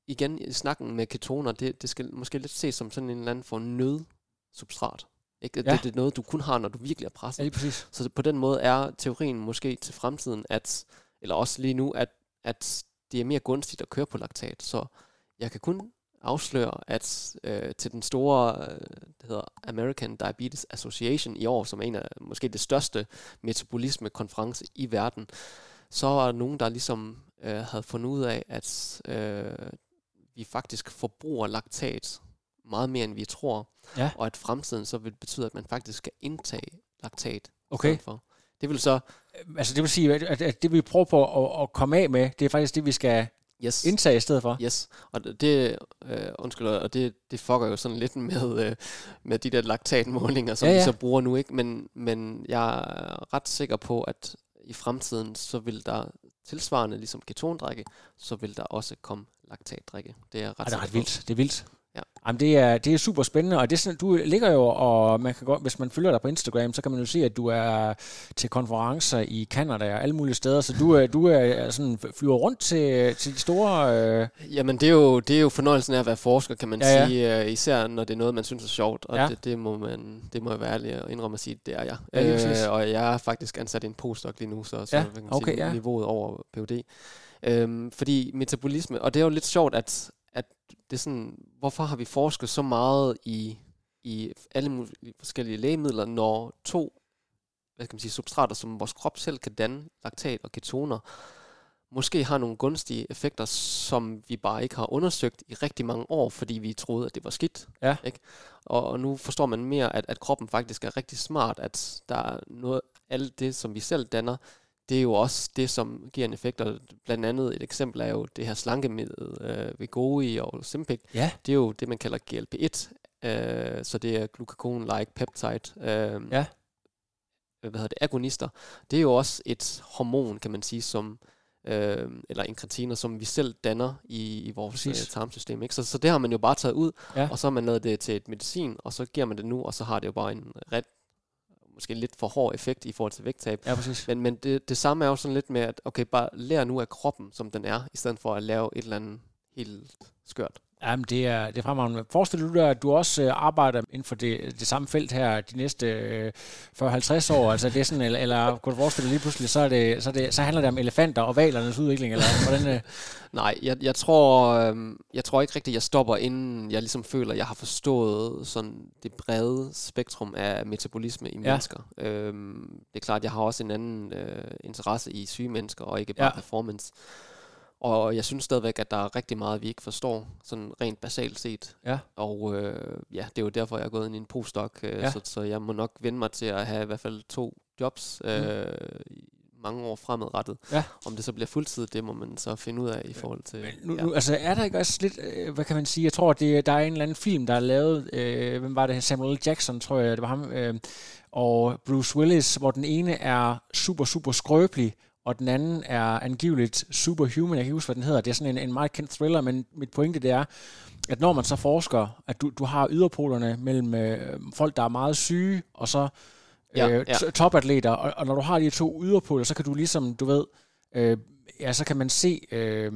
igen i snakken med ketoner, det, det skal måske lidt ses som sådan en eller anden for nødsubstrat. Ikke? Ja. Det, det er noget, du kun har, når du virkelig er presset. Ja, præcis. Så på den måde er teorien måske til fremtiden, at, eller også lige nu, at, at det er mere gunstigt at køre på laktat. Så jeg kan kun afslører, at øh, til den store, øh, det hedder American Diabetes Association i år, som er en af måske det største metabolisme-konference i verden, så var der nogen, der ligesom øh, havde fundet ud af, at øh, vi faktisk forbruger laktat meget mere, end vi tror, ja. og at fremtiden så vil betyde, at man faktisk skal indtage laktat. Okay. For. Det vil så... Altså det vil sige, at, at det vi prøver på at, at komme af med, det er faktisk det, vi skal Yes. indtage i stedet for. Yes, og det- øh, undskyld, og det, det fucker jo sådan lidt med, øh, med de der laktatmålinger, som Ja, ja, vi så bruger nu, ikke? Men, men jeg er ret sikker på, at i fremtiden, så vil der tilsvarende, ligesom ketondrikke, så vil der også komme laktatdrikke. Det er ret Ej, det er ret vildt. Det er vildt. Ja. Jamen, det er, det er super spændende, og det er sådan, du ligger jo, og man kan godt, hvis man følger dig på Instagram, så kan man jo se, at du er til konferencer i Canada og alle mulige steder, så du, er, du er sådan, flyver rundt til, til de store... Øh, Jamen, det er, jo, det er jo fornøjelsen af at være forsker, kan man Ja, ja, sige, øh, især når det er noget, man synes er sjovt, og Ja. det, det, må man, det må jeg være ærlig og indrømme at sige, det er jeg. Ja, præcis. og jeg er faktisk ansat i en postdoc lige nu, så, så Ja, kan man okay, sige, ja. niveauet over PhD. Øhm, fordi metabolisme, og det er jo lidt sjovt, at, at det er sådan, hvorfor har vi forsket så meget i, i alle mulige forskellige lægemidler, når to hvad skal man sige, substrater, som vores krop selv kan danne, laktat og ketoner, måske har nogle gunstige effekter, som vi bare ikke har undersøgt i rigtig mange år, fordi vi troede, at det var skidt. Ja. Ikke? Og, og nu forstår man mere, at, at kroppen faktisk er rigtig smart, at der er noget, alt det, som vi selv danner, det er jo også det, som giver en effekt. Og blandt andet et eksempel er jo det her slankemiddel, øh, Wegovy og Ozempic. ja, Det er jo det, man kalder GLP-1, øh, så det er glucagon-like peptide. Øh, Ja. Hvad hedder det? Agonister. Det er jo også et hormon, kan man sige, som øh, eller inkretiner, som vi selv danner i, i vores øh, tarmsystem. Ikke? Så, så det har man jo bare taget ud, Ja. og så har man lavet det til et medicin, og så giver man det nu, og så har det jo bare en ret, måske lidt for hård effekt i forhold til vægttab. ja, præcis. Men, men det, det samme er jo sådan lidt med, at okay, bare lær nu af kroppen, som den er, i stedet for at lave et eller andet helt skørt. Jamen, det er, det er fremragende. Forestiller du dig, at du også øh, arbejder inden for det, det samme felt her de næste øh, 40-50 år? Altså, det er sådan, eller, eller kunne du forestille dig lige pludselig, så, er det, så, er det, så handler det om elefanter og valernes udvikling, eller hvordan? Øh, Nej, jeg, jeg, tror, øhm, jeg tror ikke rigtigt, jeg stopper, inden jeg ligesom føler, at jeg har forstået sådan det brede spektrum af metabolisme i Ja. mennesker. Øhm, det er klart, jeg har også en anden øh, interesse i syge mennesker, og ikke bare ja. performance. Og jeg synes stadigvæk, at der er rigtig meget, vi ikke forstår, sådan rent basalt set. Ja. Og øh, ja, det er jo derfor, jeg er gået ind i en postdoc, øh, Ja. ja. så, så jeg må nok vende mig til at have i hvert fald to jobs øh, i mange år fremadrettet. Ja. Om det så bliver fuldtid, det må man så finde ud af i forhold til... nu, nu, altså, er der ikke også lidt, øh, hvad kan man sige, jeg tror, det, der er en eller anden film, der er lavet, øh, hvem var det, Samuel. Jackson, tror jeg, det var ham, øh, og Bruce Willis, hvor den ene er super, super skrøbelig, og den anden er angiveligt superhuman. Jeg kan ikke huske, hvad den hedder. Det er sådan en, en meget kendt thriller, men mit pointe det er, at når man så forsker, at du, du har yderpolerne mellem øh, folk, der er meget syge, og så Ja, øh, ja. t- topatleter, og, og når du har de to yderpoler, så kan du ligesom, du ved, øh, ja, så kan man se øh,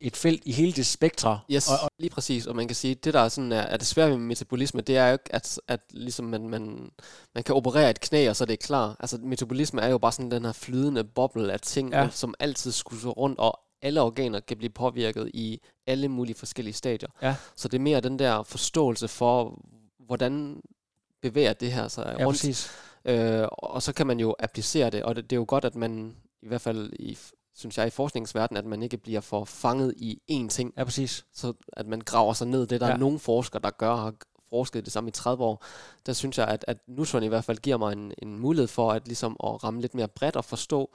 et felt i hele det spektre. Yes, Og, og, lige præcis. Og man kan sige, det der er, sådan er, er det svære ved metabolisme, det er jo ikke, at, at ligesom man, man, man kan operere et knæ, og så er det klar. Altså metabolisme er jo bare sådan den her flydende boble af ting, Ja. ja. som altid skulle rundt, og alle organer kan blive påvirket i alle mulige forskellige stadier. Ja. Så det er mere den der forståelse for, hvordan bevæger det her sig ja, rundt. præcis. Øh, og så kan man jo applicere det, og det, det er jo godt, at man i hvert fald i, synes jeg, i forskningsverdenen, at man ikke bliver for fanget i én ting, Ja, præcis. så at man graver sig ned. Det der Ja. er nogle forskere, der gør, har forsket det samme i 30 år. Der synes jeg, at, at Nutron i hvert fald giver mig en, en mulighed for at, ligesom, at ramme lidt mere bredt og forstå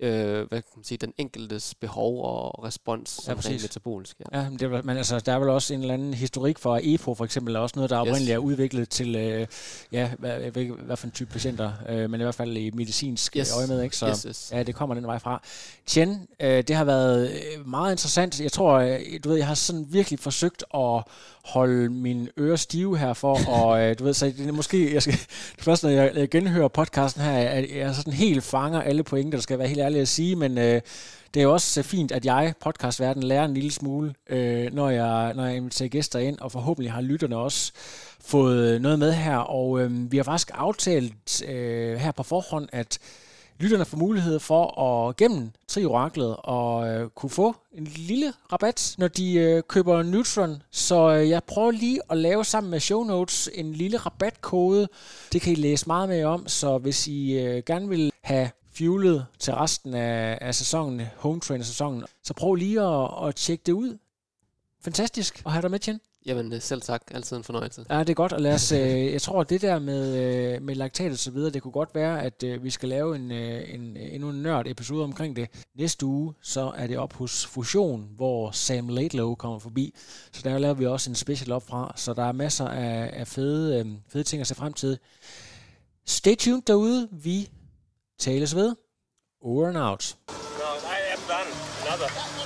øh, hvad kan man sige, den enkeltes behov og respons Ja, rent metabolisk. Ja. Ja, men, det, men altså, der er vel også en eller anden historik for EPO, for eksempel, er også noget, der Yes. oprindeligt er udviklet til, øh, ja, hvad, ikke, hvad for en type patienter, øh, men i hvert fald i medicinsk yes. Øje med, ikke? Så, Yes, yes. Ja, det kommer den vej fra. Tjen, øh, det har været øh, meget interessant. Jeg tror, øh, du ved, jeg har sådan virkelig forsøgt at holde mine ører stive her for, og øh, du ved, så det er måske, jeg skal, det første, når jeg, jeg genhører podcasten her, at jeg sådan helt fanger alle pointer, der skal være helt ærlig at sige, men øh, det er jo også øh, fint, at jeg, podcastverden, lærer en lille smule, øh, når, jeg, når jeg inviterer gæster ind, og forhåbentlig har lytterne også fået noget med her, og øh, vi har faktisk aftalt øh, her på forhånd, at lytterne får mulighed for at gennem Trioraklet og øh, kunne få en lille rabat, når de øh, køber Neutron. Så øh, jeg prøver lige at lave sammen med show notes en lille rabatkode. Det kan I læse meget mere om, så hvis I øh, gerne vil have fuelet til resten af, af sæsonen, home trainer sæsonen, så prøv lige at, at tjekke det ud. Fantastisk at have dig med, Jen. Jamen øh, selv tak. Altid en fornøjelse. Ja, det er godt. Og lad os, øh, jeg tror, at det der med, øh, med laktat og så videre, det kunne godt være, at øh, vi skal lave en, øh, en, endnu en nørd episode omkring det. Næste uge, så er det op hos Fusion, hvor Sam Laidlow kommer forbi. Så der laver vi også en special op fra. Så der er masser af, af fede, øh, fede ting at se frem til. Stay tuned derude. Vi tales ved. Over and out. No, I am done. Another.